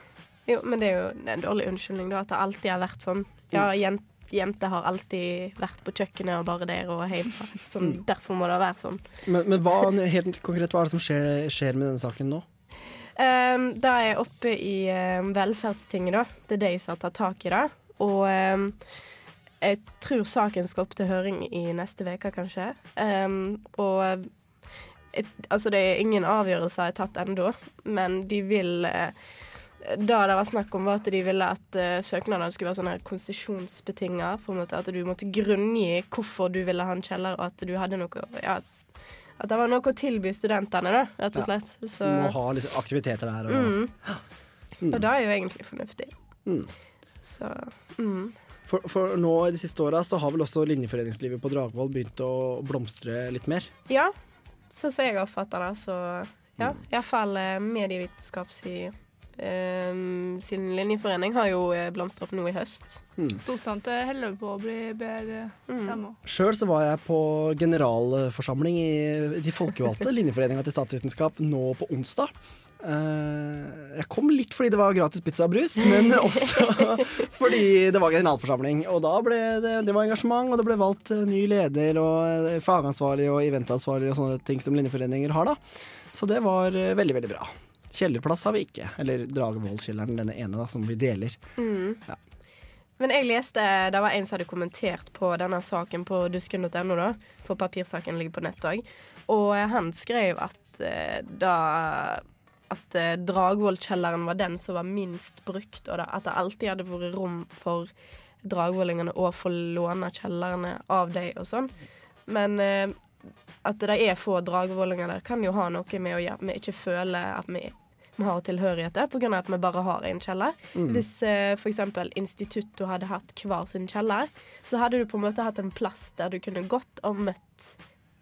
Jo, men det er jo en dårlig unnskyldning, da, at det alltid har vært sånn. Ja, jent, jenter har alltid vært på kjøkkenet og bare der og hjemme. Sånn, Derfor må det være sånn. Men, men hva, helt konkret, hva er det som skjer, skjer med denne saken nå? Um, da er oppe i um, velferdstinget, da. Det er de som har tatt tak i det. Og um, jeg tror saken skal opp til høring i neste uke, kanskje. Og et, altså, det er ingen avgjørelser er tatt ennå, men de vil eh, det det var snakk om, var at de ville at uh, søknadene skulle være sånne konsesjonsbetinga. Måte At du måtte grunngi hvorfor du ville ha en kjeller, og at du hadde noe ja, At det var noe å tilby studentene, da, rett og slett. Så, Du må ha liksom aktiviteter der. Og, mm. Mm. Og det er jo egentlig fornuftig. Mm. Så mm. For, for nå i de siste åra så har vel også linjeforeningslivet på Dragvoll begynt å blomstre litt mer. Ja, sånn som jeg oppfatter det, så ja. Mm. Iallfall eh, medievitenskaps i eh, sin linjeforening har jo blomstra blomstret opp nå i høst. Mm. Sossant holder på å bli bedre, dem òg. Sjøl så var jeg på generalforsamling i de folkevalgte linjeforeninga til statsvitenskap nå på onsdag. Uh, jeg kom litt fordi det var gratis pizza og brus, men også fordi det var generalforsamling. Og da ble det, det var engasjement, og det ble valgt eh, ny leder og eh, fagansvarlig og eventansvarlig og sånne ting som linjeforeninger har, da. Så det var eh, veldig, veldig bra. Kjellerplass har vi ikke. Eller Dragevollkjelleren, denne ene, da, som vi deler. Mm. Ja. Men jeg leste, det var en som hadde kommentert på denne saken på dusken.no, da. For papirsaken ligger på nett òg. Og han skrev at eh, da at eh, Dragvollkjelleren var den som var minst brukt, og da, at det alltid hadde vært rom for dragvollingene å få låne kjellerne av dem og sånn. Men eh, at det er få dragvollinger der, kan jo ha noe med å gjøre at vi ikke føler at vi, vi har tilhørigheter, pga. at vi bare har én kjeller. Mm. Hvis eh, f.eks. instituttet hadde hatt hver sin kjeller, så hadde du på en måte hatt en plass der du kunne gått og møtt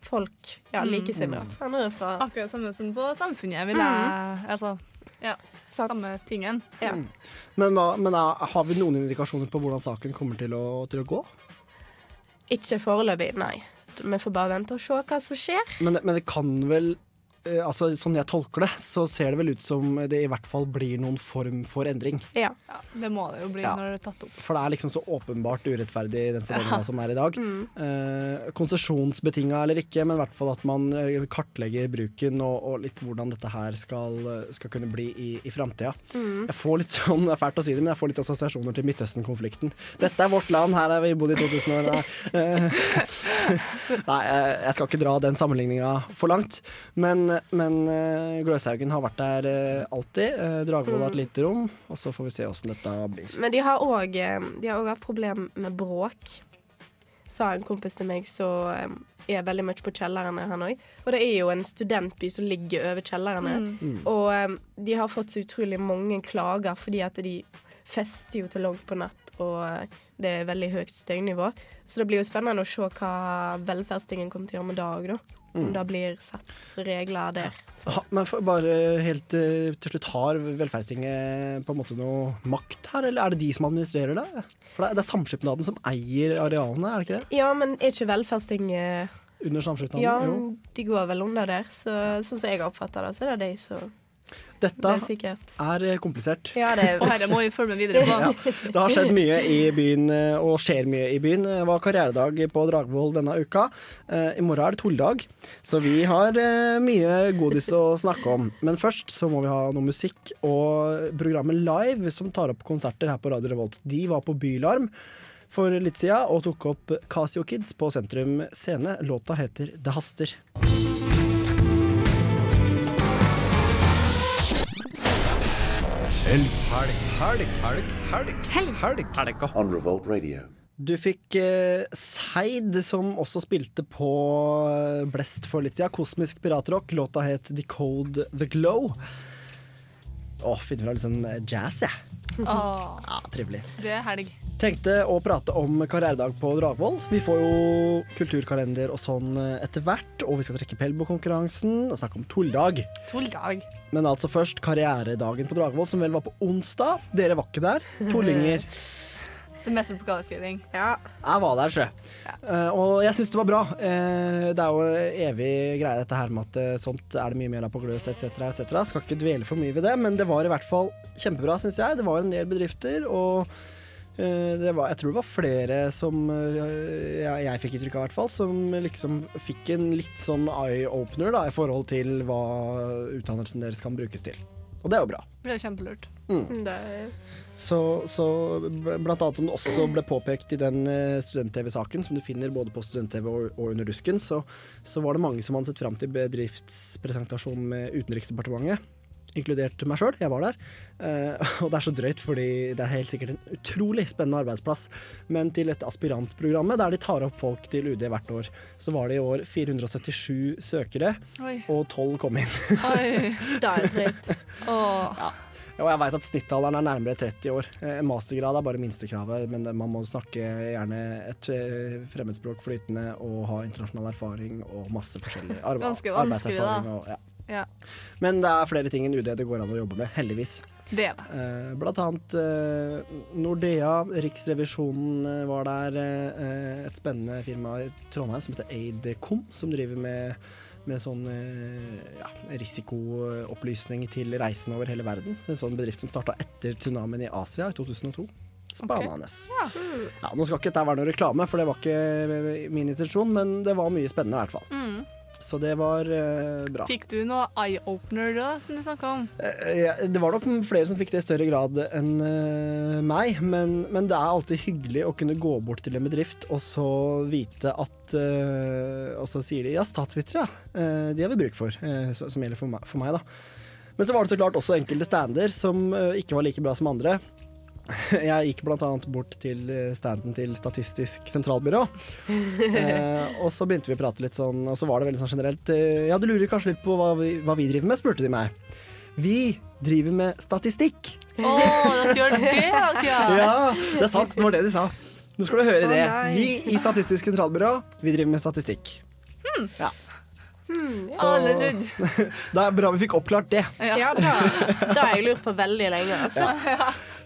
folk, ja, Mm. likesinnede. Mm. Akkurat samme som på Samfunnet, vil jeg Altså, ja. Samme tingen. Mm. Men, hva, men er, har vi noen indikasjoner på hvordan saken kommer til å, til å gå? Ikke foreløpig, nei. Vi får bare vente og se hva som skjer. Men, men det kan vel eh, altså, sånn jeg tolker det, så ser det vel ut som det i hvert fall blir noen form for endring. Ja. Det må det jo bli Ja. når det er tatt opp. For det er liksom så åpenbart urettferdig den fordelinga Ja. som er i dag. Eh, konsesjonsbetinga eller ikke, men i hvert fall at man eh, kartlegger bruken og, og litt hvordan dette her skal, eh, skal kunne bli i, i framtida. Mm. Jeg får litt sånn, det er fælt å si det, men jeg får litt assosiasjoner til Midtøsten-konflikten. Dette er vårt land, her har vi bodd i 2000 år. Nei, Eh, jeg, jeg skal ikke dra den sammenligninga for langt. Men, men eh, Gløshaugen har vært der eh, alltid. Uh, Dragvoll har et Mm. lite rom, og så får vi se åssen dette blir. Men de har òg hatt problem med bråk, sa en kompis til meg så er veldig mye på kjellerne han òg. Og det er jo en studentby som ligger over kjellerne. Mm. Mm. Og um, de har fått så utrolig mange klager fordi at de fester jo til langt på natt, og eh, det er veldig høyt støynivå. Så det blir jo spennende å se hva velferdstingen kommer til å gjøre med dag, da. Om Mm. det blir satt regler der. Ha, men bare helt eh, til slutt, har Velferdstinget på en måte noe makt her, eller er det de som administrerer det? For det er, det er Samskipnaden som eier arealene, er det ikke det? Ja, men er ikke velferdstinget Under Samskipnaden? Ja, Jo. de går vel under der. Så, sånn som jeg har oppfatta det, så er det de som Dette Det er er eh, komplisert. Ja, det er Og herre må vi følge med videre på. Ja, det har skjedd mye i byen, eh, og skjer mye i byen. Det var karrieredag på Dragvoll denne uka. Eh, I morgen er det tulledag, så vi har mye godis å snakke om. Men først så må vi ha noe musikk, og programmet Live, som tar opp konserter her på Radio Revolt, de var på Bylarm for litt siden og tok opp Casio Kids på Sentrum Scene. Låta heter Det haster. Helg, helg, helg, helg, helg, helg, helg. On Revolt Radio. Du fikk eh, Seid, som også spilte på eh, Blest for litt siden. Kosmisk piratrock. Låta het Decode The Glow. Å, finner fra litt sånn eh, jazz, jeg. Åh, Ja, trivelig. det er helg. Tenkte å prate om karrieredag på Dragvoll. Vi får jo kulturkalender og sånn eh, etter hvert, og vi skal trekke Pelbo-konkurransen og snakke om tulldag. Tulldag. Men altså først karrieredagen på Dragvoll, som vel var på onsdag. Dere var ikke der. Tullinger. Semesteroppgaveskriving. Ja. Jeg var der, sjø. Eh, og jeg syns det var bra. Uh, det er jo evig greie dette her med at uh, sånt er det mye mer av på Gløs etc. etc. Skal ikke dvele for mye ved det, men det var i hvert fall kjempebra, syns jeg. Det var en del bedrifter, og eh, det var, jeg tror det var flere som jeg, jeg fikk inntrykk av, i hvert fall, som liksom fikk en litt sånn eye-opener i forhold til hva utdannelsen deres kan brukes til. Og det er jo bra. Det er kjempelurt. Mm. Det er Så, så blant annet som det også ble påpekt i den eh, student-TV-saken, som du finner både på student-TV og, og under dusken, så, så var det mange som hadde sett fram til bedriftspresentasjon med Utenriksdepartementet. Inkludert meg sjøl, jeg var der. Eh, og det er så drøyt, fordi det er helt sikkert en utrolig spennende arbeidsplass. Men til et aspirantprogrammet der de tar opp folk til UD hvert år, så var det i år 477 søkere, Oi. og 12 kom inn. Oi. Det er dritt. Åh. Ja. Og jeg veit at snittalderen er nærmere 30 år. Eh, En mastergrad er bare minstekravet, men man må snakke gjerne et eh, fremmedspråk flytende og ha internasjonal erfaring og masse forskjellig arbeidserfaring. Og, ja. Ja, Men det er flere ting enn UD det går an å jobbe med, heldigvis. det er det. Eh, blant annet eh, Nordea, Riksrevisjonen eh, var der. Eh, et spennende firma i Trondheim som heter Aidcom, som driver med, med sånn ja, risikoopplysning til reisende over hele verden. En sånn bedrift som starta etter tsunamien i Asia i 2002. Spennende. Ja. Ja, nå skal ikke dette være noe reklame, for det var ikke min intensjon, men det var mye spennende i hvert fall. Mm. Så det var eh, bra. Fikk du noe eye-opener da, som du snakka om? Eh, ja, Det var nok flere som fikk det i større grad enn eh, meg, men, men det er alltid hyggelig å kunne gå bort til en bedrift og så vite at eh, Og så sier de ja, statsvitere, ja. Eh, de har vi bruk for, eh, som gjelder for meg, for meg, da. Men så var det så klart også enkelte stander som eh, ikke var like bra som andre. Jeg gikk annet bort til eh, standen til Statistisk sentralbyrå. Eh, og så begynte vi å prate litt sånn, og så var det veldig sånn generelt eh, Ja, du lurer kanskje litt på hva vi, hva vi driver med, spurte de meg. Vi driver med statistikk. Å, dere gjør det, dere! Ja, det er sant. Det var det de sa. Nå skal du høre det. Vi i Statistisk sentralbyrå, vi driver med statistikk. Hmm. Ja. Så Alle det er bra vi fikk oppklart det. Ja, da, da har jeg lurt på veldig lenge, altså.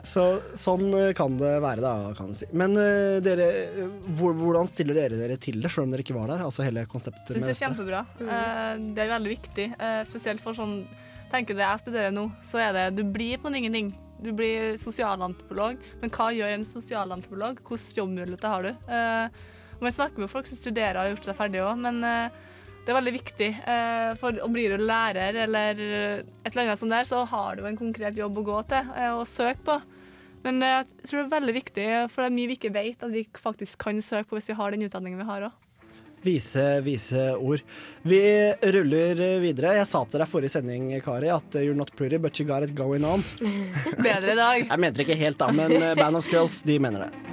Så sånn eh, kan det være, da, kan du si. Men uh, dere, eh, hvordan stiller dere dere til det, selv om dere ikke var der? Altså hele konseptet Syns med det er kjempebra. Uh, det er veldig viktig, Uh, spesielt for sånn Tenker det jeg studerer nå, så er det Du blir på en ingenting. Du blir sosialantropolog, men hva gjør en sosialantropolog? Hvilke jobbmuligheter har du? Og jeg snakker med folk som studerer og har gjort seg ferdig òg, men det er veldig viktig. Eh, for om blir du lærer eller et eller annet sånt der, så har du en konkret jobb å gå til eh, og søke på. Men eh, jeg tror det er veldig viktig, for det er mye vi ikke vet at vi faktisk kan søke på hvis vi har den utdanningen vi har òg. Vise, vise ord. Vi ruller eh, videre. Jeg sa til deg forrige sending, Kari, at eh, you're not pretty, but you got it going on. Bedre i dag. Jeg mente det ikke helt, da, men eh, Band of Skulls, de mener det.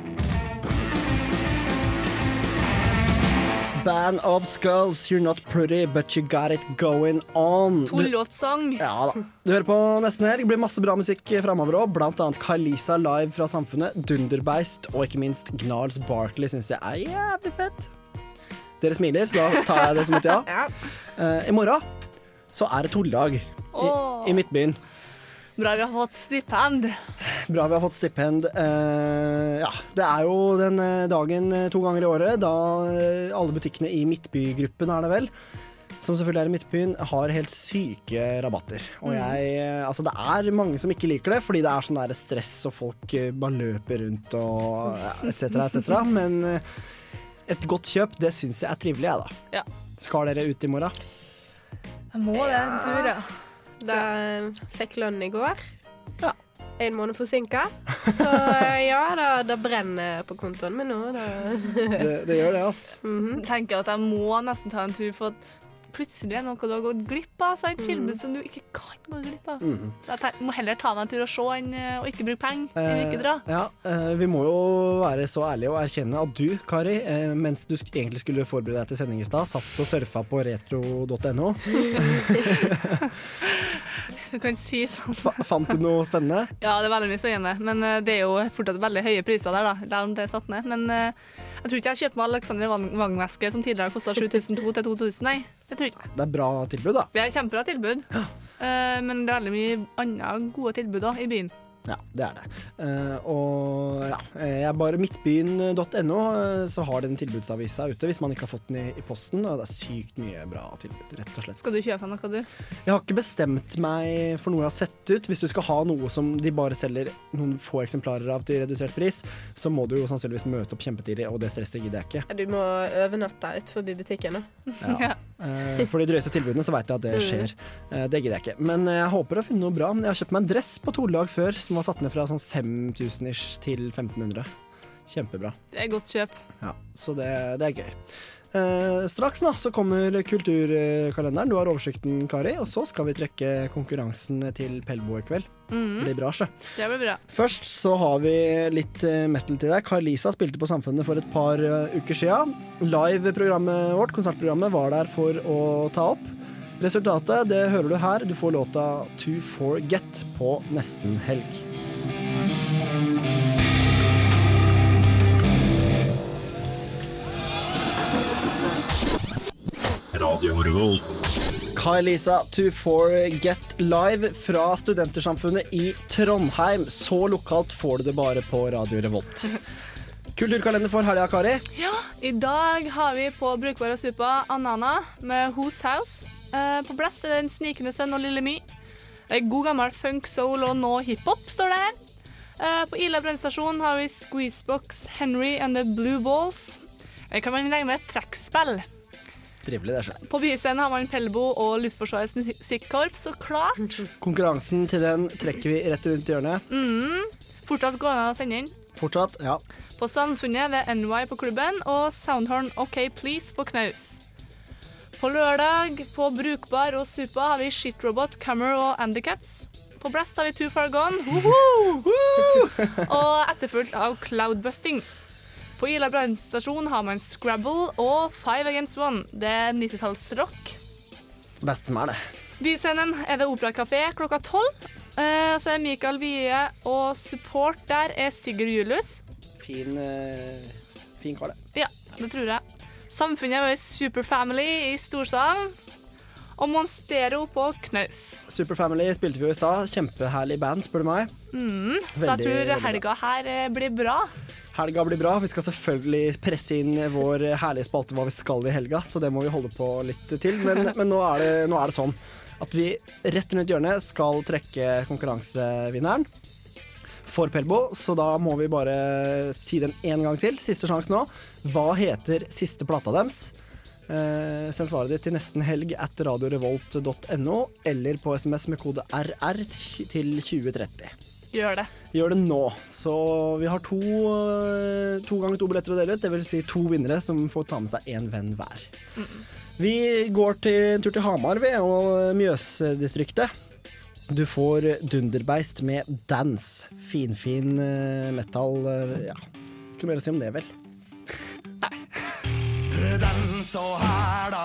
Band of Skulls, you're not pretty, but you got it going on. To låtsang Ja da. Du hører på Nesten Helg. Det blir masse bra musikk framover òg. Blant annet Kalisa live fra Samfunnet, Dunderbeist og ikke minst Gnarls Barkley syns jeg er jævlig fett. Dere smiler, så da tar jeg det som et ja. Eh, I morgen så er det tulledag i, i Midtbyen. Bra vi har fått stipend. Bra vi har fått stipend. Uh, ja, det er jo den eh, dagen eh, to ganger i året da alle butikkene i Midtbygruppen, er det vel, som selvfølgelig er i Midtbyen, har helt syke rabatter. Og Mm. jeg Altså, det er mange som ikke liker det, fordi det er sånn der stress og folk bare løper rundt og ja, etc., etc. Men et godt kjøp, det syns jeg er trivelig, jeg, da. Ja. Skal dere ut i morgen? Jeg må det en tur, ja. Da fikk lønn i går. Ja. En måned forsinka. Så ja, da, da brenner på kontoen min nå. Da. Det, det gjør det, altså. Mm -hmm. Tenker at jeg må nesten ta en tur, for at plutselig er noe du har gått glipp av. Så et tilbud som du ikke kan gå glipp av. Mhm. Så jeg må heller ta meg en tur og se enn eh, å ikke bruke penger. enn ikke dra. Eh, ja, eh, vi må jo være så ærlige og erkjenne at du, Kari, eh, mens du egentlig skulle forberede deg til sending i stad, satt og surfa på retro.no. Du kan si sånn. Fant du noe spennende? Ja, det er veldig mye spennende. Men eh, det er jo fortsatt veldig høye priser der, da. Selv om det er satt ned. Men eh, jeg tror ikke jeg kjøper meg Alexander Wang- Wang-veske som tidligere kosta 7200 til 2000, nei. Det tror ikke. Det er bra tilbud, da. Det er kjempebra tilbud. Eh, men det er veldig mye andre gode tilbud da, i byen. Ja, det er det. Eh, og ja, eh, jeg bare midtbyen.no, eh, så har den tilbudsavisa ute hvis man ikke har fått den i, i posten. Og det er sykt mye bra tilbud, rett og slett. Skal du kjøpe noe, du? Jeg har ikke bestemt meg for noe jeg har sett ut. Hvis du skal ha noe som de bare selger noen få eksemplarer av til redusert pris, så må du jo sannsynligvis møte opp kjempetidlig, og det stresset gidder jeg ikke. Du må overnatte utenfor butikken. Da. Ja. Eh, for de drøyeste tilbudene så vet jeg at det Mm. skjer. Det gidder jeg ikke. Men jeg håper å finne noe bra. Jeg har kjøpt meg en dress på Torlag før som var satt ned fra sånn 5000 ish til 1500. Kjempebra. Det er godt kjøp. Ja, så det, det er gøy. Eh, straks nå, så kommer kulturkalenderen. Du har oversikten, Kari. Og så skal vi trekke konkurransen til Pelbo i kveld. Mm. Det blir bra, sjø. Det blir bra. Først så har vi litt eh, metal til deg. Carlisa spilte på Samfunnet for et par eh, uker siden. Live-programmet vårt, konsertprogrammet, var der for å ta opp. Resultatet det hører du her. Du får låta To Forget på nesten helg. Radio Revolt. Kai-Lisa To Forget live fra Studentersamfunnet i Trondheim. Så lokalt får du det bare på Radio Revolt. Kulturkalender for helga, Kari. Ja, i dag har vi på Brukbar og Supa Anana med Whose House. Eh, på Blast er det Den snikende sønn og Lille My. Det er god gammel funk, soul og nå hiphop, står det her. Eh, på Ila brannstasjon har vi Squeezebox, Henry and the Blue Balls. Det kan man regne med et trekkspill. Trivelig, det. skjer. På byscenen har man Pelbo og Luftforsvarets musikkorps, så klart. Konkurransen til den trekker vi rett rundt hjørnet. Mm. Fortsatt gående å sende inn. Fortsatt, ja. På Samfunnet det er NY på klubben og Soundhorn OK Please på knaus. På lørdag på Brukbar og Supa har vi Shitrobot, Camera og Andycats. På Blast har vi Too Far Gone og etterfulgt av Cloudbusting. På Ila brannstasjon har man Scrabble og Five Against One. Det er 90-tallsrock. Best som er det. Byscenen er det Operakafé klokka tolv. Eh, så er Mikael Wie og support der er Sigurd Julius. Fin, eh, fin kar, det. Ja, det tror jeg. Samfunnet var Superfamily i Storsalen. Og Monstero på knaus. Superfamily spilte vi jo i stad. Kjempeherlig band, spør du meg. Mm, så jeg tror helga her eh, blir bra. Helga blir bra. Vi skal selvfølgelig presse inn vår herlige spalte Hva vi skal i helga, så det må vi holde på litt til. Men, men nå, er det, nå er det sånn at vi rett rundt hjørnet skal trekke konkurransevinneren for Pelbo, så da må vi bare si den en gang til. Siste sjanse nå. Hva heter siste plata deres? Eh, send svaret ditt til nesten helg at radiorevolt.no, eller på SMS med kode RR til 2030. Gjør det. Gjør det nå. Så vi har to, eh, to ganger to billetter å dele ut. Det vil si to vinnere som får ta med seg én venn hver. Vi går til en tur til Hamar ved og Mjøsdistriktet. Du får Dunderbeist med Dance. Finfin uh, metal. Uh, ja, ikke mer å si om det, vel. Dans her da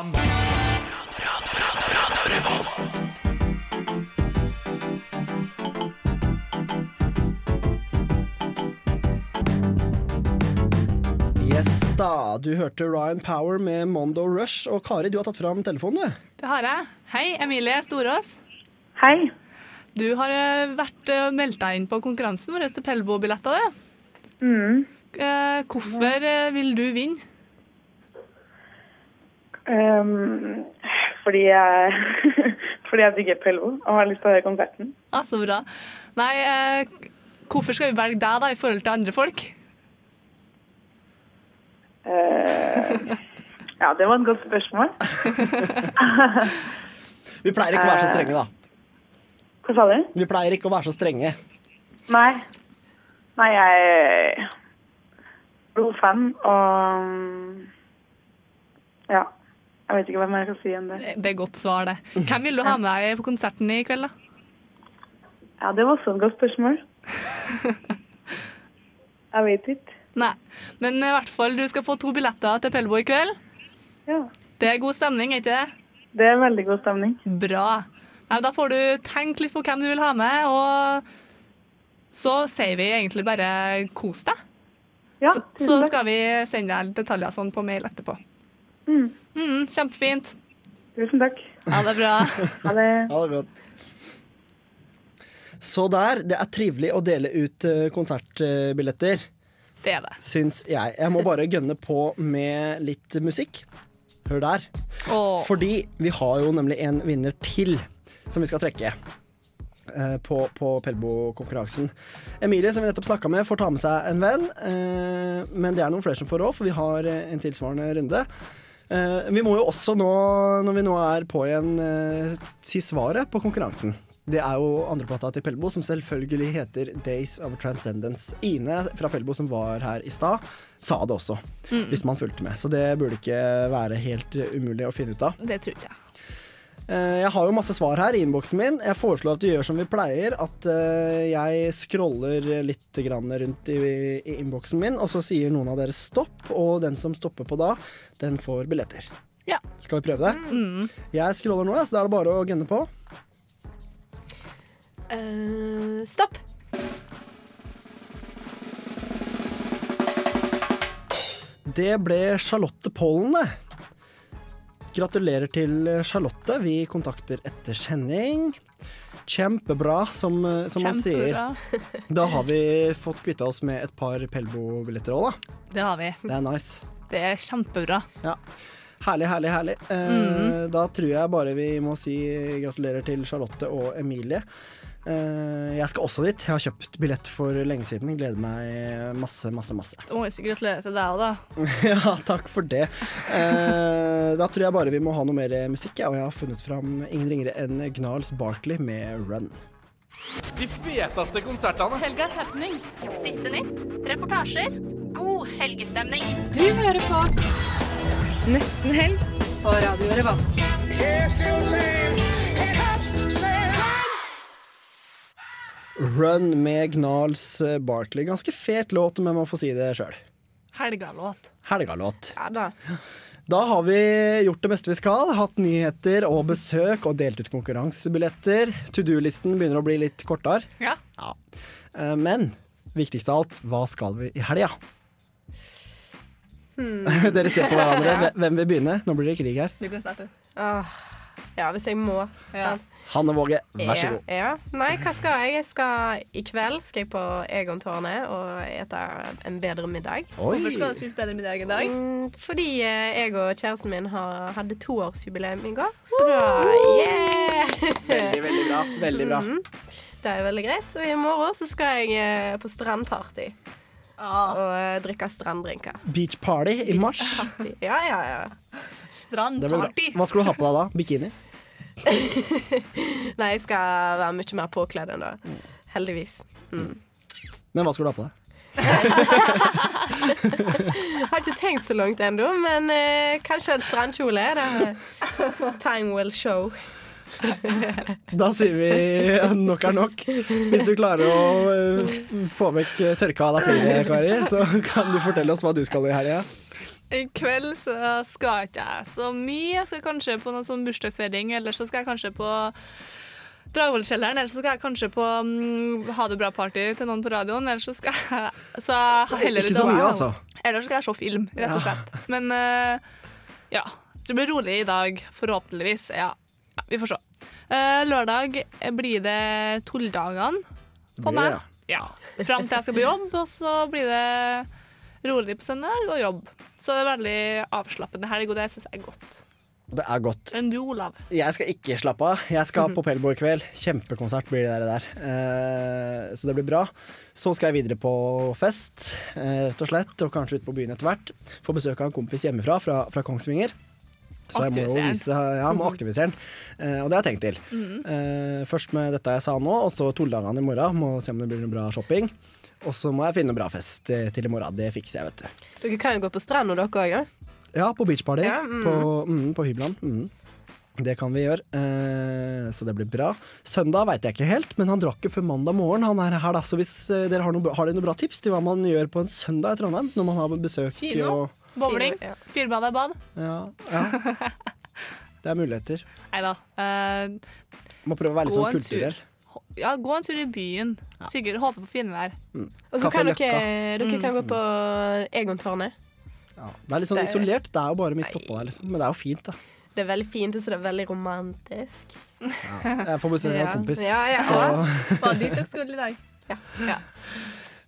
Yes da, du hørte Ryan Power med Mondo Rush. Og Kari, du har tatt fram telefonen, du. Det har jeg. Hei, Emilie Storås. Hei. Du har eh, vært eh, meldt deg inn på konkurransen vår til Pelbo-billetter. det. Mm. Eh, hvorfor vil du vinne? Um, fordi jeg Fordi jeg digger PLO og har lyst til å høre konserten. Ah, så bra. Nei, eh, hvorfor skal vi velge deg da i forhold til andre folk? Uh, ja, det var et godt spørsmål. Vi pleier ikke å være så strenge, da. Hva sa du? Vi pleier ikke å være så strenge. Nei. Nei, jeg er blodfan og Ja. Jeg vet ikke hva mer jeg skal si enn det. Det er godt svar, det. Hvem vil du ha med deg på konserten i kveld, da? Ja, det var også et godt spørsmål. Jeg vet ikke. Nei, men i hvert fall, du skal få to billetter til Pelbo i kveld. Ja. Det er god stemning, er ikke det? Det er veldig god stemning. Bra. Nei, da får du tenke litt på hvem du vil ha med, og så sier vi egentlig bare kos deg. Ja, så, så skal vi sende deg detaljer sånn på mail etterpå. Mm. Mm, kjempefint. Tusen takk. Ha det bra. Ha det. Ha det godt. Så der. Det er trivelig å dele ut eh, konsertbilletter. Det er det. Syns jeg. Jeg må bare gønne på med litt musikk. Hør der. Fordi vi har jo nemlig en vinner til som vi skal trekke. eh, På, på Pelbo-konkurransen. Emilie, som vi nettopp snakka med, får ta med seg en venn. eh, Men det er noen flere som får råd, for vi har en tilsvarende runde. Eh, Vi må jo også nå, når vi nå er på igjen, eh, si svaret på konkurransen. Det er jo andreplata til Pelbo, som selvfølgelig heter Days of Transcendence. Ine fra Pelbo, som var her i stad, sa det også, Mm. hvis man fulgte med. Så det burde ikke være helt umulig å finne ut av. Det tror jeg. Eh, Jeg har jo masse svar her i innboksen min. Jeg foreslår at du gjør som vi pleier. At eh, jeg scroller litt rundt i, i innboksen min, og så sier noen av dere stopp. Og den som stopper på da, den får billetter. Ja. Skal vi prøve det? Mm. Jeg scroller nå, så da er det bare å gunne på. Uh, stopp. Det ble Charlotte Pollen, det. Gratulerer til Charlotte. Vi kontakter etter sending. Kjempebra, som, som man sier. Da har vi fått kvitta oss med et par Pelbo-billetter òg, da. Det har vi. Det er nice. Det er kjempebra. Ja. Herlig, herlig, herlig. Eh, Mhm. Da tror jeg bare vi må si gratulerer til Charlotte og Emilie. Eh, jeg skal også dit. Jeg har kjøpt billett for lenge siden. Gleder meg masse, masse, masse. Da må vi gratulere til deg òg, da. ja, takk for det. Eh, da tror jeg bare vi må ha noe mer musikk, ja, og jeg har funnet fram ingen ringere enn Gnarls Barkley med Run. De feteste konsertene. Helgas happenings. Siste nytt. Reportasjer. God helgestemning. Du hører på Nesten helg på Radio Revolt. Run med Gnarls eh, Barkley. Ganske fet låt, men man får si det sjøl. Helgalåt. Helgalåt. Ja da. Da har vi gjort det meste vi skal. Hatt nyheter og besøk og delt ut konkurransebilletter. To do-listen begynner å bli litt kortere. Ja. ja. Men viktigst av alt, hva skal vi i helga? Hmm. Dere ser på hverandre. Hvem vil begynne? Nå blir det krig her. Du kan starte. Åh, Ja, hvis jeg må. Ja. Hanne Våge, vær så god. Ja, ja. Nei, hva skal jeg? Jeg skal I kveld skal jeg på Egontårnet og ete en bedre middag. Oi. Hvorfor skal du spise bedre middag i dag? Mm, fordi eh, jeg og kjæresten min har, hadde toårsjubileum i går. Så da yeah! Veldig, veldig bra. Veldig bra. Mhm. Det er veldig greit. Og i morgen så skal jeg eh, på strandparty. Ah. Og eh, drikke stranddrinker. Beach party i mars. Party. Ja, ja, ja. Strandparty. Hva skal du ha på deg da? Bikini? Nei, jeg skal være mye mer påkledd enn da. Heldigvis. Mm. Men hva skal du ha på deg? Har ikke tenkt så langt ennå, men eh, kanskje en strandkjole. Time will show. Da sier vi nok er nok. Hvis du klarer å øh, få vekk tørka av deg flere, Kari, så kan du fortelle oss hva du skal i helga. I kveld så skal ikke jeg så mye. Jeg skal kanskje på noen sånn bursdagsfeiring, eller så skal jeg kanskje på Dragvollkjelleren, eller så skal jeg kanskje på mm, Ha det bra-party til noen på radioen, eller så skal jeg så heller Ikke så mye, altså. Eller så skal jeg se film, rett og Ja. slett. Men uh, ja. Det blir rolig i dag, forhåpentligvis. Ja, ja vi får se. Uh, lørdag blir det tulldagene på meg. Ja. Fram til jeg skal på jobb, og så blir det rolig på søndag og jobb. Så det er veldig avslappende helg, og det syns jeg er godt. Det er godt. Enn du, Olav? Jeg skal ikke slappe av. Jeg skal på Pelbo i kveld. Kjempekonsert blir det der. Eh, så det blir bra. Så skal jeg videre på fest, eh, rett og slett, og kanskje ut på byen etter hvert. Få besøk av en kompis hjemmefra, fra, fra Kongsvinger. Så jeg må jo vise Ja, må aktivisere den. Eh, og det har jeg tenkt til. Eh, først med dette jeg sa nå, og så Toldagene i morgen. Må se om det blir noe bra shopping. Og så må jeg finne noe bra fest eh, til i morgen. Det fikser jeg, vet du. Dere kan jo gå på stranda, dere òg, da. Ja, på beachparty. Ja, mm. På, mm, på hybelen. Mm. Det kan vi gjøre, eh, så det blir bra. Søndag veit jeg ikke helt, men han drakk jo før mandag morgen. Han er her da, så hvis eh, dere har, noe, har dere noen bra tips til hva man gjør på en søndag i Trondheim? Når man har besøk Kino. og Bowling. Fyrbad er bad. ja, ja. Det er muligheter. Nei da. Uh, Må prøve å være litt sånn kulturell. Ja, gå en tur i byen. Sikkert håpe på finvær. Og så kan dere, dere kan gå på Egontårnet. Det er litt sånn Det er- isolert. Det er jo bare midt oppå der, liksom. Men det er jo fint, da. Det er veldig fint, så det er veldig romantisk. Jeg får besøk av en Ja. kompis. Ja, ja. Så Var dit dere skulle i dag? Ja.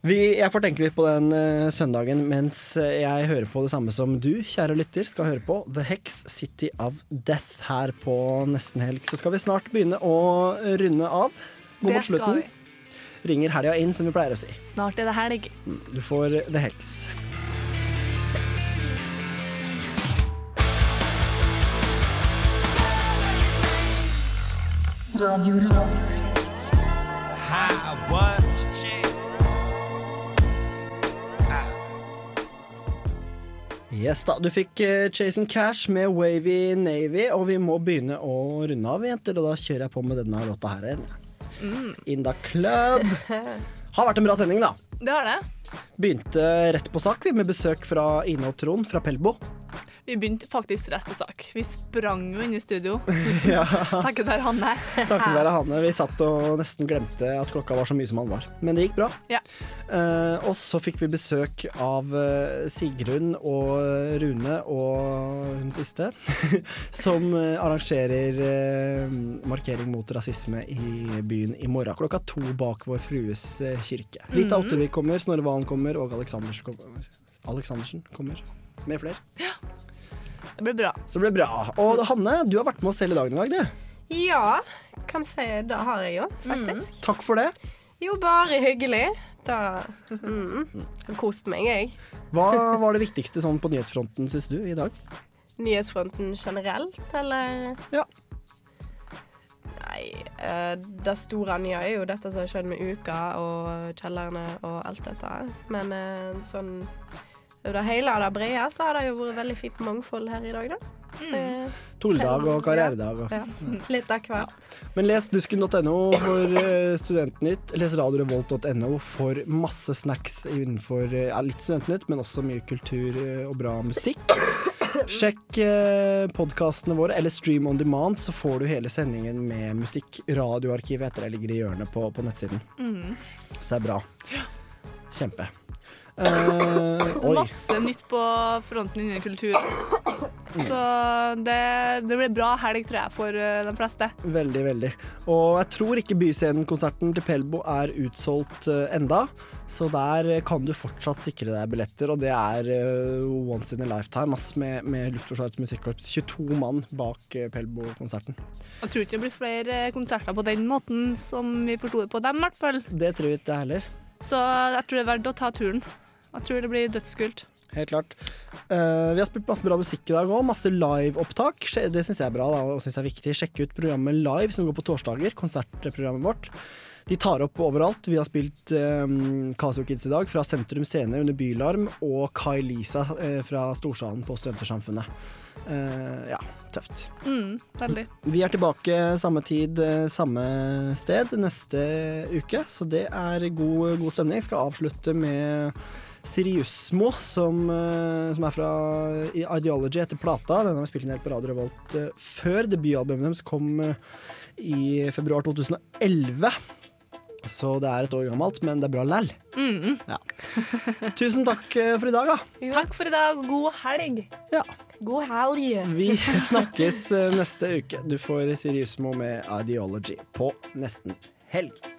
Vi, jeg får tenke litt på den uh, søndagen mens eh, jeg hører på det samme som du, kjære lytter, skal høre på. The Hex City of Death her på nesten helg. Så skal vi snart begynne å runde av. Gå Det mot slutten. vi. Ringer helga inn, som vi pleier å si. Snart er det helg. Du får The Hex. Hi, what? Yes da, Du fikk uh, Jason Cash med Wavy Navy, og vi må begynne å runde av, jenter. Og da kjører jeg på med denne låta her igjen. In the club. Har vært en bra sending, da. Det har det. Begynte rett på sak vi med besøk fra Ine og Trond fra Pelbo. Vi begynte faktisk rett på sak. Vi sprang jo inn i studio. Ja. Takket være Hanne. Takket være Hanne. Vi satt og nesten glemte at klokka var så mye som han var. Men det gikk bra. Ja. Eh, og så fikk vi besøk av eh, Sigrun og Rune og hun siste, som eh, arrangerer eh, markering mot rasisme i byen i morgen klokka to bak Vår Frues eh, kirke. Litt av Ottervik kommer, Snorre Valen kommer, og Aleksandersen kommer. Aleksandersen kommer. Med flere. Det blir bra. Så det blir bra. Og Hanne, du har vært med oss hele dagen i dag, du. Ja, kan si det har jeg jo, faktisk. Takk for det. Jo, bare hyggelig. Da mm, har kost meg, jeg. Hva var det viktigste sånn på nyhetsfronten, syns du, i dag? Nyhetsfronten generelt, eller? Ja. Nei, eh, det store nye er jo dette som har skjedd med Uka og Kjellerne og alt dette. Men eh, sånn over det hele og det brede så har det jo vært veldig fint mangfold her i dag, da. Eh, Tulldag og karrieredag. Ja. ja. Litt av hvert. Men les dusken.no for eh, Studentnytt. Les radiorevolt.no for masse snacks innenfor eh, ja, litt Studentnytt, men også mye kultur eh, og bra musikk. Sjekk eh, podkastene våre, eller Stream on demand, så får du hele sendingen med musikk. Radioarkivet etter det ligger i hjørnet på, på nettsiden. Mm. Så det er bra. Kjempe. Eh. Masse nytt på fronten innen kultur. Så det, det blir bra helg, tror jeg, for eh, de fleste. Veldig, veldig. Og jeg tror ikke Byscenen-konserten til Pelbo er utsolgt eh, enda, så der kan du fortsatt sikre deg billetter, og det er uh, once in a lifetime, ass, med, med Luftforsvarets musikkorps. 22 mann bak Pelbo-konserten. Jeg tror ikke det blir flere konserter på den måten som vi forsto det på dem, i hvert fall. Det tror jeg ikke heller. Så jeg tror det er verdt å ta turen. Jeg tror det blir dødskult. Helt klart. Uh, vi har spilt masse bra musikk i dag òg. Masse liveopptak. Det syns jeg er bra da, og synes jeg er viktig. Sjekk ut programmet Live som går på torsdager. Konsertprogrammet vårt. De tar opp overalt. Vi har spilt um, Casio Kids i dag fra Sentrum Scene under Bylarm, og Kai Lisa uh, fra Storsalen på Studentersamfunnet. Uh, ja, tøft. Mm, veldig. Vi er tilbake samme tid, samme sted neste uke, så det er god, god stemning. Jeg skal avslutte med Siriusmo, som, eh, som er fra Ideology etter plata. Den har vi spilt inn helt på Radio Revolt eh, før. Debutalbumet deres kom eh, i februar 2011. Så det er et år gammelt, men det er bra læll. Mm. Ja. Tusen takk for i dag, da. Takk for i dag, og god helg. Ja. God helg. Vi snakkes neste uke. Du får Siriusmo med Ideology på nesten helg.